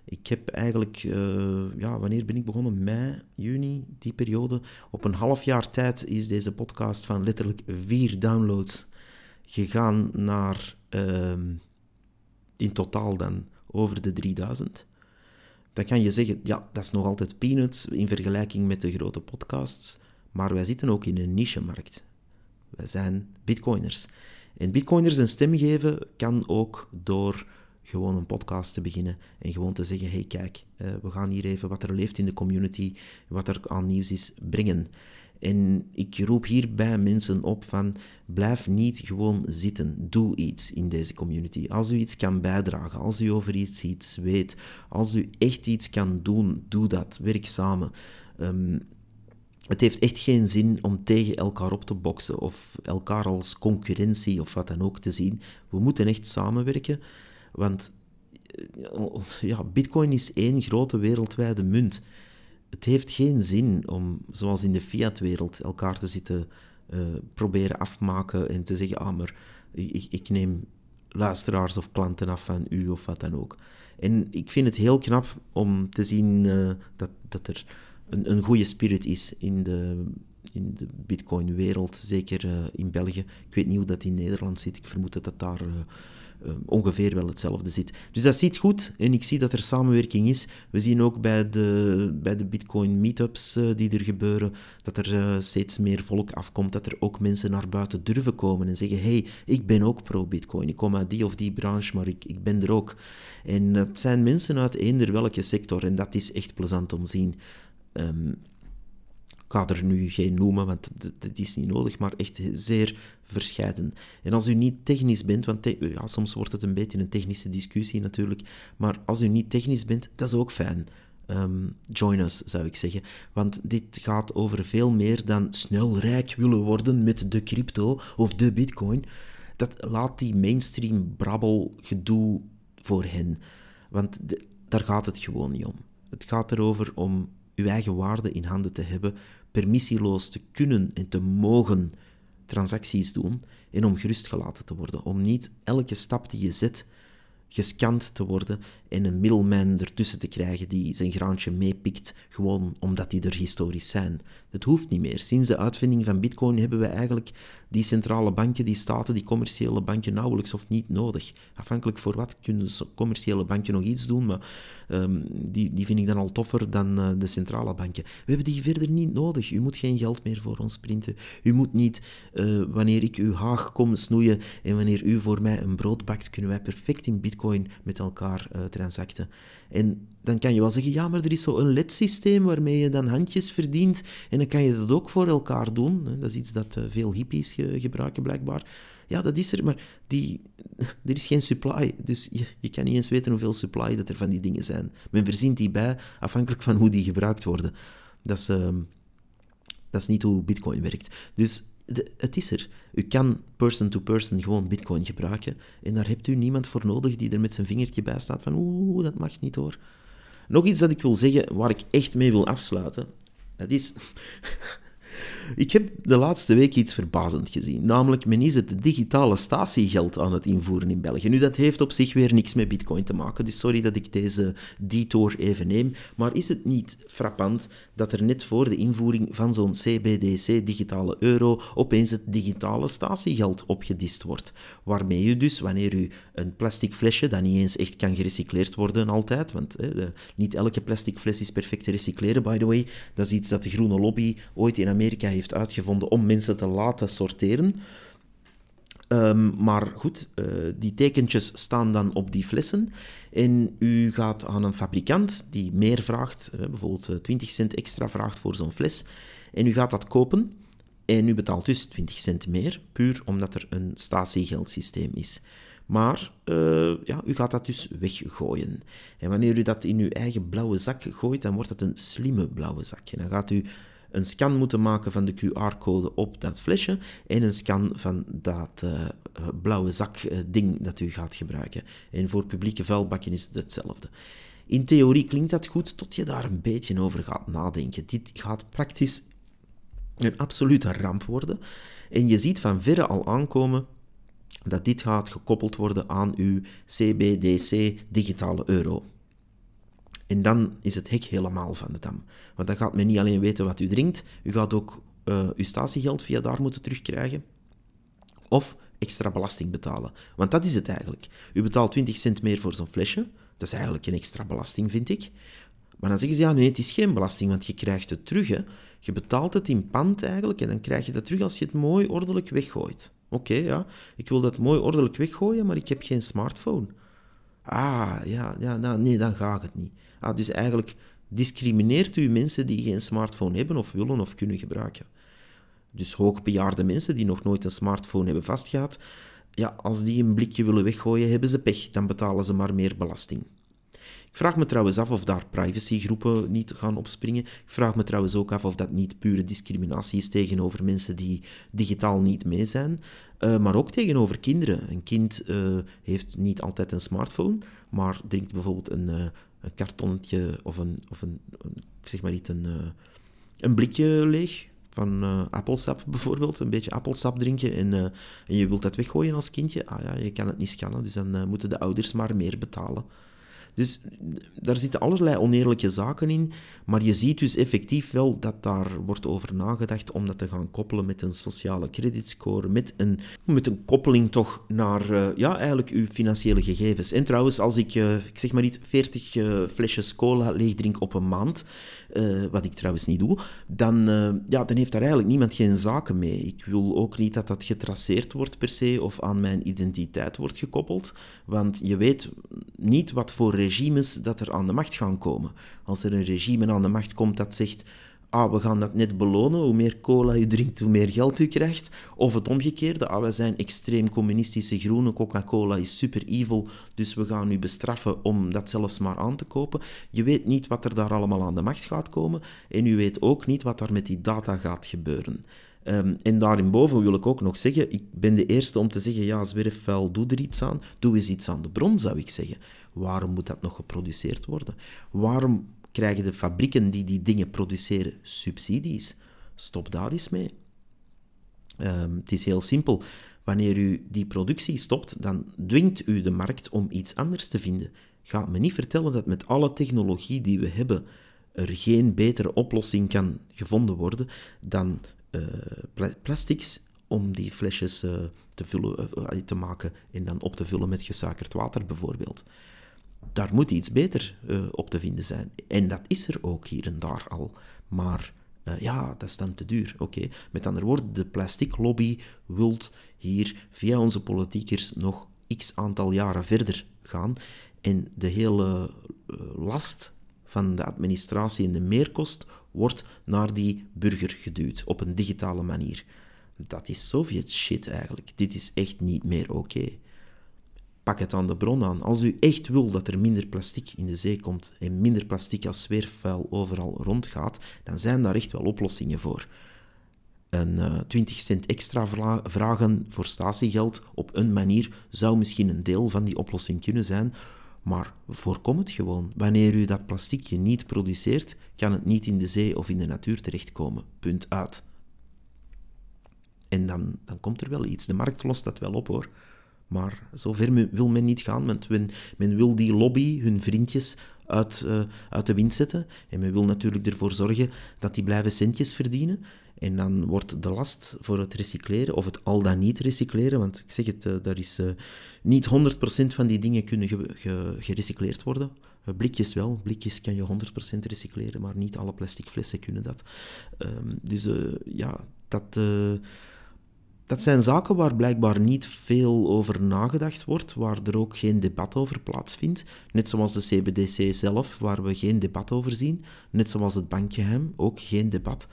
Ik heb eigenlijk, uh, ja, wanneer ben ik begonnen? Mei, juni, die periode. Op een half jaar tijd is deze podcast van letterlijk vier downloads gegaan naar uh, in totaal dan over de 3000. Dan kan je zeggen, ja, dat is nog altijd peanuts in vergelijking met de grote podcasts. Maar wij zitten ook in een niche-markt. Wij zijn bitcoiners. En bitcoiners een stem geven kan ook door gewoon een podcast te beginnen en gewoon te zeggen, hey kijk, uh, we gaan hier even wat er leeft in de community, wat er aan nieuws is, brengen. En ik roep hierbij mensen op van, blijf niet gewoon zitten, doe iets in deze community. Als u iets kan bijdragen, als u over iets iets weet, als u echt iets kan doen, doe dat, werk samen. Um, het heeft echt geen zin om tegen elkaar op te boksen of elkaar als concurrentie of wat dan ook te zien. We moeten echt samenwerken, want eh, ja, Bitcoin is één grote wereldwijde munt. Het heeft geen zin om, zoals in de fiat-wereld, elkaar te zitten uh, proberen afmaken en te zeggen: ah, maar ik, ik neem luisteraars of klanten af van u of wat dan ook. En ik vind het heel knap om te zien uh, dat, dat er een, een goede spirit is in de, in de Bitcoin-wereld, zeker uh, in België. Ik weet niet hoe dat in Nederland zit. Ik vermoed dat dat daar ongeveer wel hetzelfde zit. Dus dat ziet goed en ik zie dat er samenwerking is. We zien ook bij de, bij de Bitcoin-meetups die er gebeuren dat er steeds meer volk afkomt, dat er ook mensen naar buiten durven komen en zeggen: hey, ik ben ook pro-Bitcoin. Ik kom uit die of die branche, maar ik, ik ben er ook. En het zijn mensen uit eender welke sector en dat is echt plezant om te zien. Um, ga er nu geen noemen, want dat is niet nodig, maar echt zeer verscheiden. En als u niet technisch bent, want ja, soms wordt het een beetje een technische discussie natuurlijk, maar als u niet technisch bent, dat is ook fijn. Um, join us, zou ik zeggen. Want dit gaat over veel meer dan snel rijk willen worden met de crypto of de bitcoin. Dat laat die mainstream brabbel gedoe voor hen. Want daar gaat het gewoon niet om. Het gaat erover om uw eigen waarde in handen te hebben, permissieloos te kunnen en te mogen transacties doen en om gerustgelaten te worden. Om niet elke stap die je zet gescand te worden en een middelman ertussen te krijgen die zijn graantje meepikt, gewoon omdat die er historisch zijn. Het hoeft niet meer. Sinds de uitvinding van Bitcoin hebben we eigenlijk die centrale banken, die staten, die commerciële banken nauwelijks of niet nodig. Afhankelijk voor wat kunnen commerciële banken nog iets doen, maar um, die, die vind ik dan al toffer dan uh, de centrale banken. We hebben die verder niet nodig. U moet geen geld meer voor ons printen. U moet niet, uh, wanneer ik uw haag kom snoeien en wanneer u voor mij een brood bakt, kunnen wij perfect in Bitcoin met elkaar uh, transacten. En dan kan je wel zeggen, ja, maar er is zo een LED-systeem waarmee je dan handjes verdient en dan kan je dat ook voor elkaar doen. Dat is iets dat veel hippies gebruiken blijkbaar. Ja, dat is er, maar die, er is geen supply. Dus je, je, kan niet eens weten hoeveel supply dat er van die dingen zijn. Men verzint die bij, afhankelijk van hoe die gebruikt worden. Dat is, uh, dat is niet hoe Bitcoin werkt. Dus het is er. U kan person-to-person -person gewoon Bitcoin gebruiken. En daar hebt u niemand voor nodig die er met zijn vingertje bij staat van oeh, dat mag niet hoor. Nog iets dat ik wil zeggen, waar ik echt mee wil afsluiten. Dat is... Ik heb de laatste week iets verbazend gezien. Namelijk, men is het digitale statiegeld aan het invoeren in België. Nu, dat heeft op zich weer niks met bitcoin te maken, dus sorry dat ik deze detour even neem. Maar is het niet frappant dat er net voor de invoering van zo'n CBDC digitale euro opeens het digitale statiegeld opgedist wordt? Waarmee u dus, wanneer u een plastic flesje, dat niet eens echt kan gerecycleerd worden altijd, want niet elke plastic fles is perfect te recycleren, by the way. Dat is iets dat de groene lobby ooit in Amerika heeft uitgevonden om mensen te laten sorteren. Um, maar goed, uh, die tekentjes staan dan op die flessen. En u gaat aan een fabrikant die meer vraagt, uh, bijvoorbeeld 20 eh, cent extra vraagt voor zo'n fles. En u gaat dat kopen. En u betaalt dus 20 cent meer, puur omdat er een statiegeldsysteem is. Maar ja, u gaat dat dus weggooien. En wanneer u dat in uw eigen blauwe zak gooit, dan wordt het een slimme blauwe zak. En dan gaat u een scan moeten maken van de QR-code op dat flesje en een scan van dat uh, blauwe zak-ding dat u gaat gebruiken. En voor publieke vuilbakken is het hetzelfde. In theorie klinkt dat goed, tot je daar een beetje over gaat nadenken. Dit gaat praktisch een absolute ramp worden. En je ziet van verre al aankomen dat dit gaat gekoppeld worden aan uw CBDC digitale euro. En dan is het hek helemaal van de dam. Want dan gaat men niet alleen weten wat u drinkt, u gaat ook uh, uw statiegeld via daar moeten terugkrijgen. Of extra belasting betalen. Want dat is het eigenlijk. U betaalt 20 cent meer voor zo'n flesje. Dat is eigenlijk een extra belasting, vind ik. Maar dan zeggen ze, ja, nee, het is geen belasting, want je krijgt het terug. Hè. Je betaalt het in pand eigenlijk en dan krijg je dat terug als je het mooi ordelijk weggooit. Oké, ja, ik wil dat mooi ordelijk weggooien, maar ik heb geen smartphone. Ah, ja, ja nou, nee, dan gaat het niet. Ah, dus eigenlijk discrimineert u mensen die geen smartphone hebben of willen of kunnen gebruiken. Dus hoogbejaarde mensen die nog nooit een smartphone hebben vastgehad, ja, als die een blikje willen weggooien, hebben ze pech, dan betalen ze maar meer belasting. Ik vraag me trouwens af of daar privacygroepen niet gaan opspringen. Ik vraag me trouwens ook af of dat niet pure discriminatie is tegenover mensen die digitaal niet mee zijn, uh, maar ook tegenover kinderen. Een kind uh, heeft niet altijd een smartphone, maar drinkt bijvoorbeeld een, uh, een kartonnetje of een, of een, zeg maar niet, een, een blikje leeg van appelsap bijvoorbeeld, een beetje appelsap drinken en, en, je wilt dat weggooien als kindje, ah ja, je kan het niet scannen, dus dan moeten de ouders maar meer betalen. Dus daar zitten allerlei oneerlijke zaken in, maar je ziet dus effectief wel dat daar wordt over nagedacht om dat te gaan koppelen met een sociale creditscore, met een, met een koppeling toch naar uh, ja, eigenlijk uw financiële gegevens. En trouwens, als ik, uh, ik zeg maar niet, 40 uh, eh, flesjes cola leeg drink op een maand, wat ik trouwens niet doe, dan, ja, dan heeft daar eigenlijk niemand geen zaken mee. Ik wil ook niet dat dat getraceerd wordt per se of aan mijn identiteit wordt gekoppeld, want je weet niet wat voor regimes dat er aan de macht gaan komen. Als er een regime aan de macht komt dat zegt ah, we gaan dat net belonen, hoe meer cola u drinkt, hoe meer geld u krijgt. Of het omgekeerde, ah, wij zijn extreem communistische groene, Coca-Cola is super evil, dus we gaan u bestraffen om dat zelfs maar aan te kopen. Je weet niet wat er daar allemaal aan de macht gaat komen en u weet ook niet wat er met die data gaat gebeuren. Um, en daarinboven wil ik ook nog zeggen, ik ben de eerste om te zeggen, ja, zwerfvuil, doe er iets aan. Doe eens iets aan de bron, zou ik zeggen. Waarom moet dat nog geproduceerd worden? Waarom krijgen de fabrieken die die dingen produceren subsidies? Stop daar eens mee. Um, het is heel simpel. Wanneer u die productie stopt, dan dwingt u de markt om iets anders te vinden. Ga me niet vertellen dat met alle technologie die we hebben er geen betere oplossing kan gevonden worden dan uh, plastics om die flesjes uh, te, vullen, uh, te maken en dan op te vullen met gesuikerd water bijvoorbeeld. Daar moet iets beter op te vinden zijn. En dat is er ook hier en daar al. Maar ja, dat is dan te duur. Oké, met andere woorden, de plastic lobby wilt hier via onze politiekers nog x aantal jaren verder gaan. En de hele last van de administratie en de meerkost wordt naar die burger geduwd op een digitale manier. Dat is Sovjet shit eigenlijk. Dit is echt niet meer oké. Pak het aan de bron aan. Als u echt wil dat er minder plastic in de zee komt en minder plastic als zwerfvuil overal rondgaat, dan zijn daar echt wel oplossingen voor. Een uh, eh, 20 cent extra vragen voor statiegeld op een manier zou misschien een deel van die oplossing kunnen zijn, maar voorkom het gewoon. Wanneer u dat plasticje niet produceert, kan het niet in de zee of in de natuur terechtkomen. Punt uit. En dan, dan komt er wel iets. De markt lost dat wel op hoor. Maar zover wil men niet gaan, men, men wil die lobby, hun vriendjes, uit, uh, uit de wind zetten. En men wil natuurlijk ervoor zorgen dat die blijven centjes verdienen. En dan wordt de last voor het recycleren, of het al dan niet recycleren, want ik zeg het, uh, daar is uh, niet 100% van die dingen kunnen ge gerecycleerd worden. Blikjes wel, blikjes kan je 100% recycleren, maar niet alle plastic flessen kunnen dat. Um, dus ja, dat, dat zijn zaken waar blijkbaar niet veel over nagedacht wordt, waar er ook geen debat over plaatsvindt. Net zoals de CBDC zelf, waar we geen debat over zien. Net zoals het bankgeheim, ook geen debat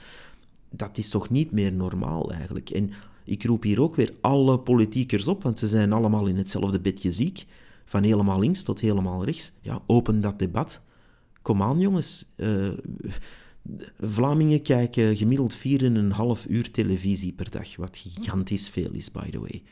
dat is toch niet meer normaal eigenlijk. En ik roep hier ook weer alle politiekers op, want ze zijn allemaal in hetzelfde bedje ziek. Van helemaal links tot helemaal rechts. Ja, open dat debat. Kom aan, jongens. Uh, Vlamingen kijken gemiddeld 4,5 uur televisie per dag, wat gigantisch veel is, by the way.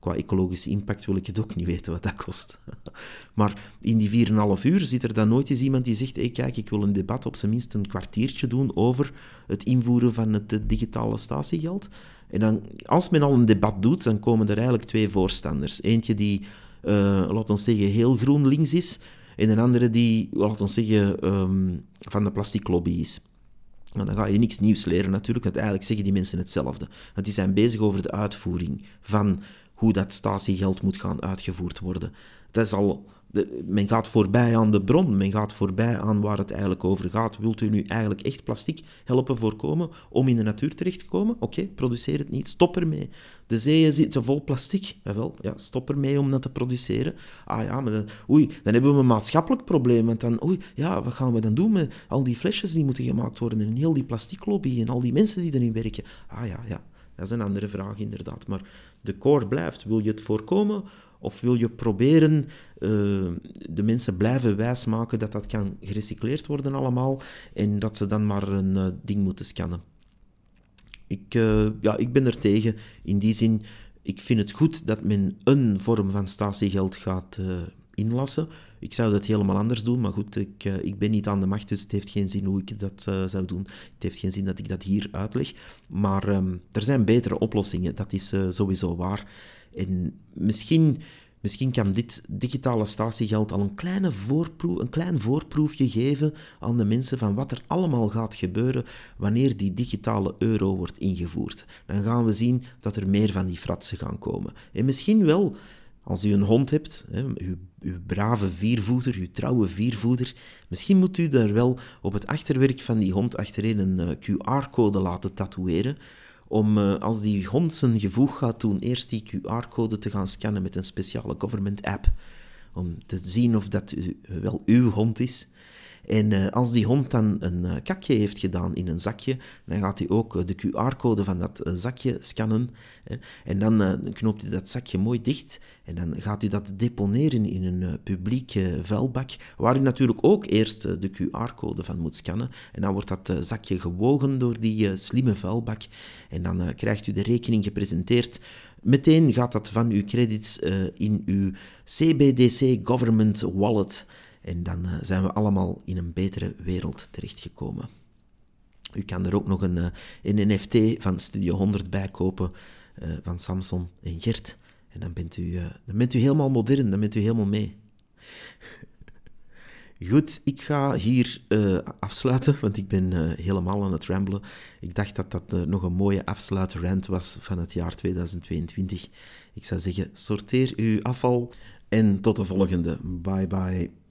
Qua ecologische impact wil ik het ook niet weten wat dat kost. maar in die 4,5 uur zit er dan nooit eens iemand die zegt: hey, kijk, ik wil een debat op zijn minst een kwartiertje doen over het invoeren van het digitale statiegeld. En dan, als men al een debat doet, dan komen er eigenlijk twee voorstanders. Eentje die, uh, laten we zeggen, heel groen links is, en een andere die, laten we zeggen, um, van de plastiklobby is. Nou, dan ga je niks nieuws leren natuurlijk, want eigenlijk zeggen die mensen hetzelfde. Want die zijn bezig over de uitvoering van hoe dat statiegeld moet gaan uitgevoerd worden. Dat is al men gaat voorbij aan de bron, men gaat voorbij aan waar het eigenlijk over gaat. Wilt u nu eigenlijk echt plastic helpen voorkomen om in de natuur terecht te komen? Oké, produceer het niet, stop ermee. De zeeën zitten vol plastic. Jawel, ja, stop ermee om dat te produceren. Ah ja, maar oei, dan hebben we een maatschappelijk probleem. Want dan, oei, ja, wat gaan we dan doen met al die flesjes die moeten gemaakt worden en heel die plasticlobby en al die mensen die erin werken? Ah ja, ja, dat is een andere vraag inderdaad. Maar de core blijft. Wil je het voorkomen of wil je proberen uh, de mensen blijven wijsmaken dat dat kan gerecycleerd worden allemaal en dat ze dan maar een uh, ding moeten scannen? Ik, uh, ja, ik ben er tegen. In die zin, ik vind het goed dat men een vorm van statiegeld gaat inlassen. Ik zou dat helemaal anders doen, maar goed, ik, ik ben niet aan de macht, dus het heeft geen zin hoe ik dat zou doen. Het heeft geen zin dat ik dat hier uitleg. Maar um, er zijn betere oplossingen, dat is sowieso waar. En misschien, misschien kan dit digitale statiegeld al een, kleine voorproef, een klein voorproefje geven aan de mensen van wat er allemaal gaat gebeuren wanneer die digitale euro wordt ingevoerd. Dan gaan we zien dat er meer van die fratsen gaan komen. En misschien wel als u een hond hebt, hè, uw, uw, brave viervoeter, uw trouwe viervoeter, misschien moet u daar wel op het achterwerk van die hond achterin een eh, QR-code laten tatoeëren, om uh, als die hond zijn gevoeg gaat doen, eerst die QR-code te gaan scannen met een speciale government app. Om te zien of dat u, wel uw hond is. En uh, als die hond dan een uh, kakje heeft gedaan in een zakje, dan gaat hij ook uh, de QR-code van dat zakje scannen. Hè, en dan knoopt hij dat zakje mooi dicht. En dan gaat hij dat deponeren in een publieke vuilbak, waar u natuurlijk ook eerst de QR-code van moet scannen. En dan wordt dat zakje gewogen door die slimme vuilbak. En dan krijgt u de rekening gepresenteerd. Meteen gaat dat van uw credits in uw CBDC Government Wallet. En dan uh, zijn we allemaal in een betere wereld terechtgekomen. U kan er ook nog een, uh, een NFT van Studio 100 bij kopen uh, van Samson en Gert. En dan bent, u, dan bent u helemaal modern, dan bent u helemaal mee. Goed, ik ga hier afsluiten, want ik ben helemaal aan het ramblen. Ik dacht dat dat nog een mooie afsluitrand was van het jaar 2022. Ik zou zeggen, sorteer uw afval en tot de volgende. Bye bye.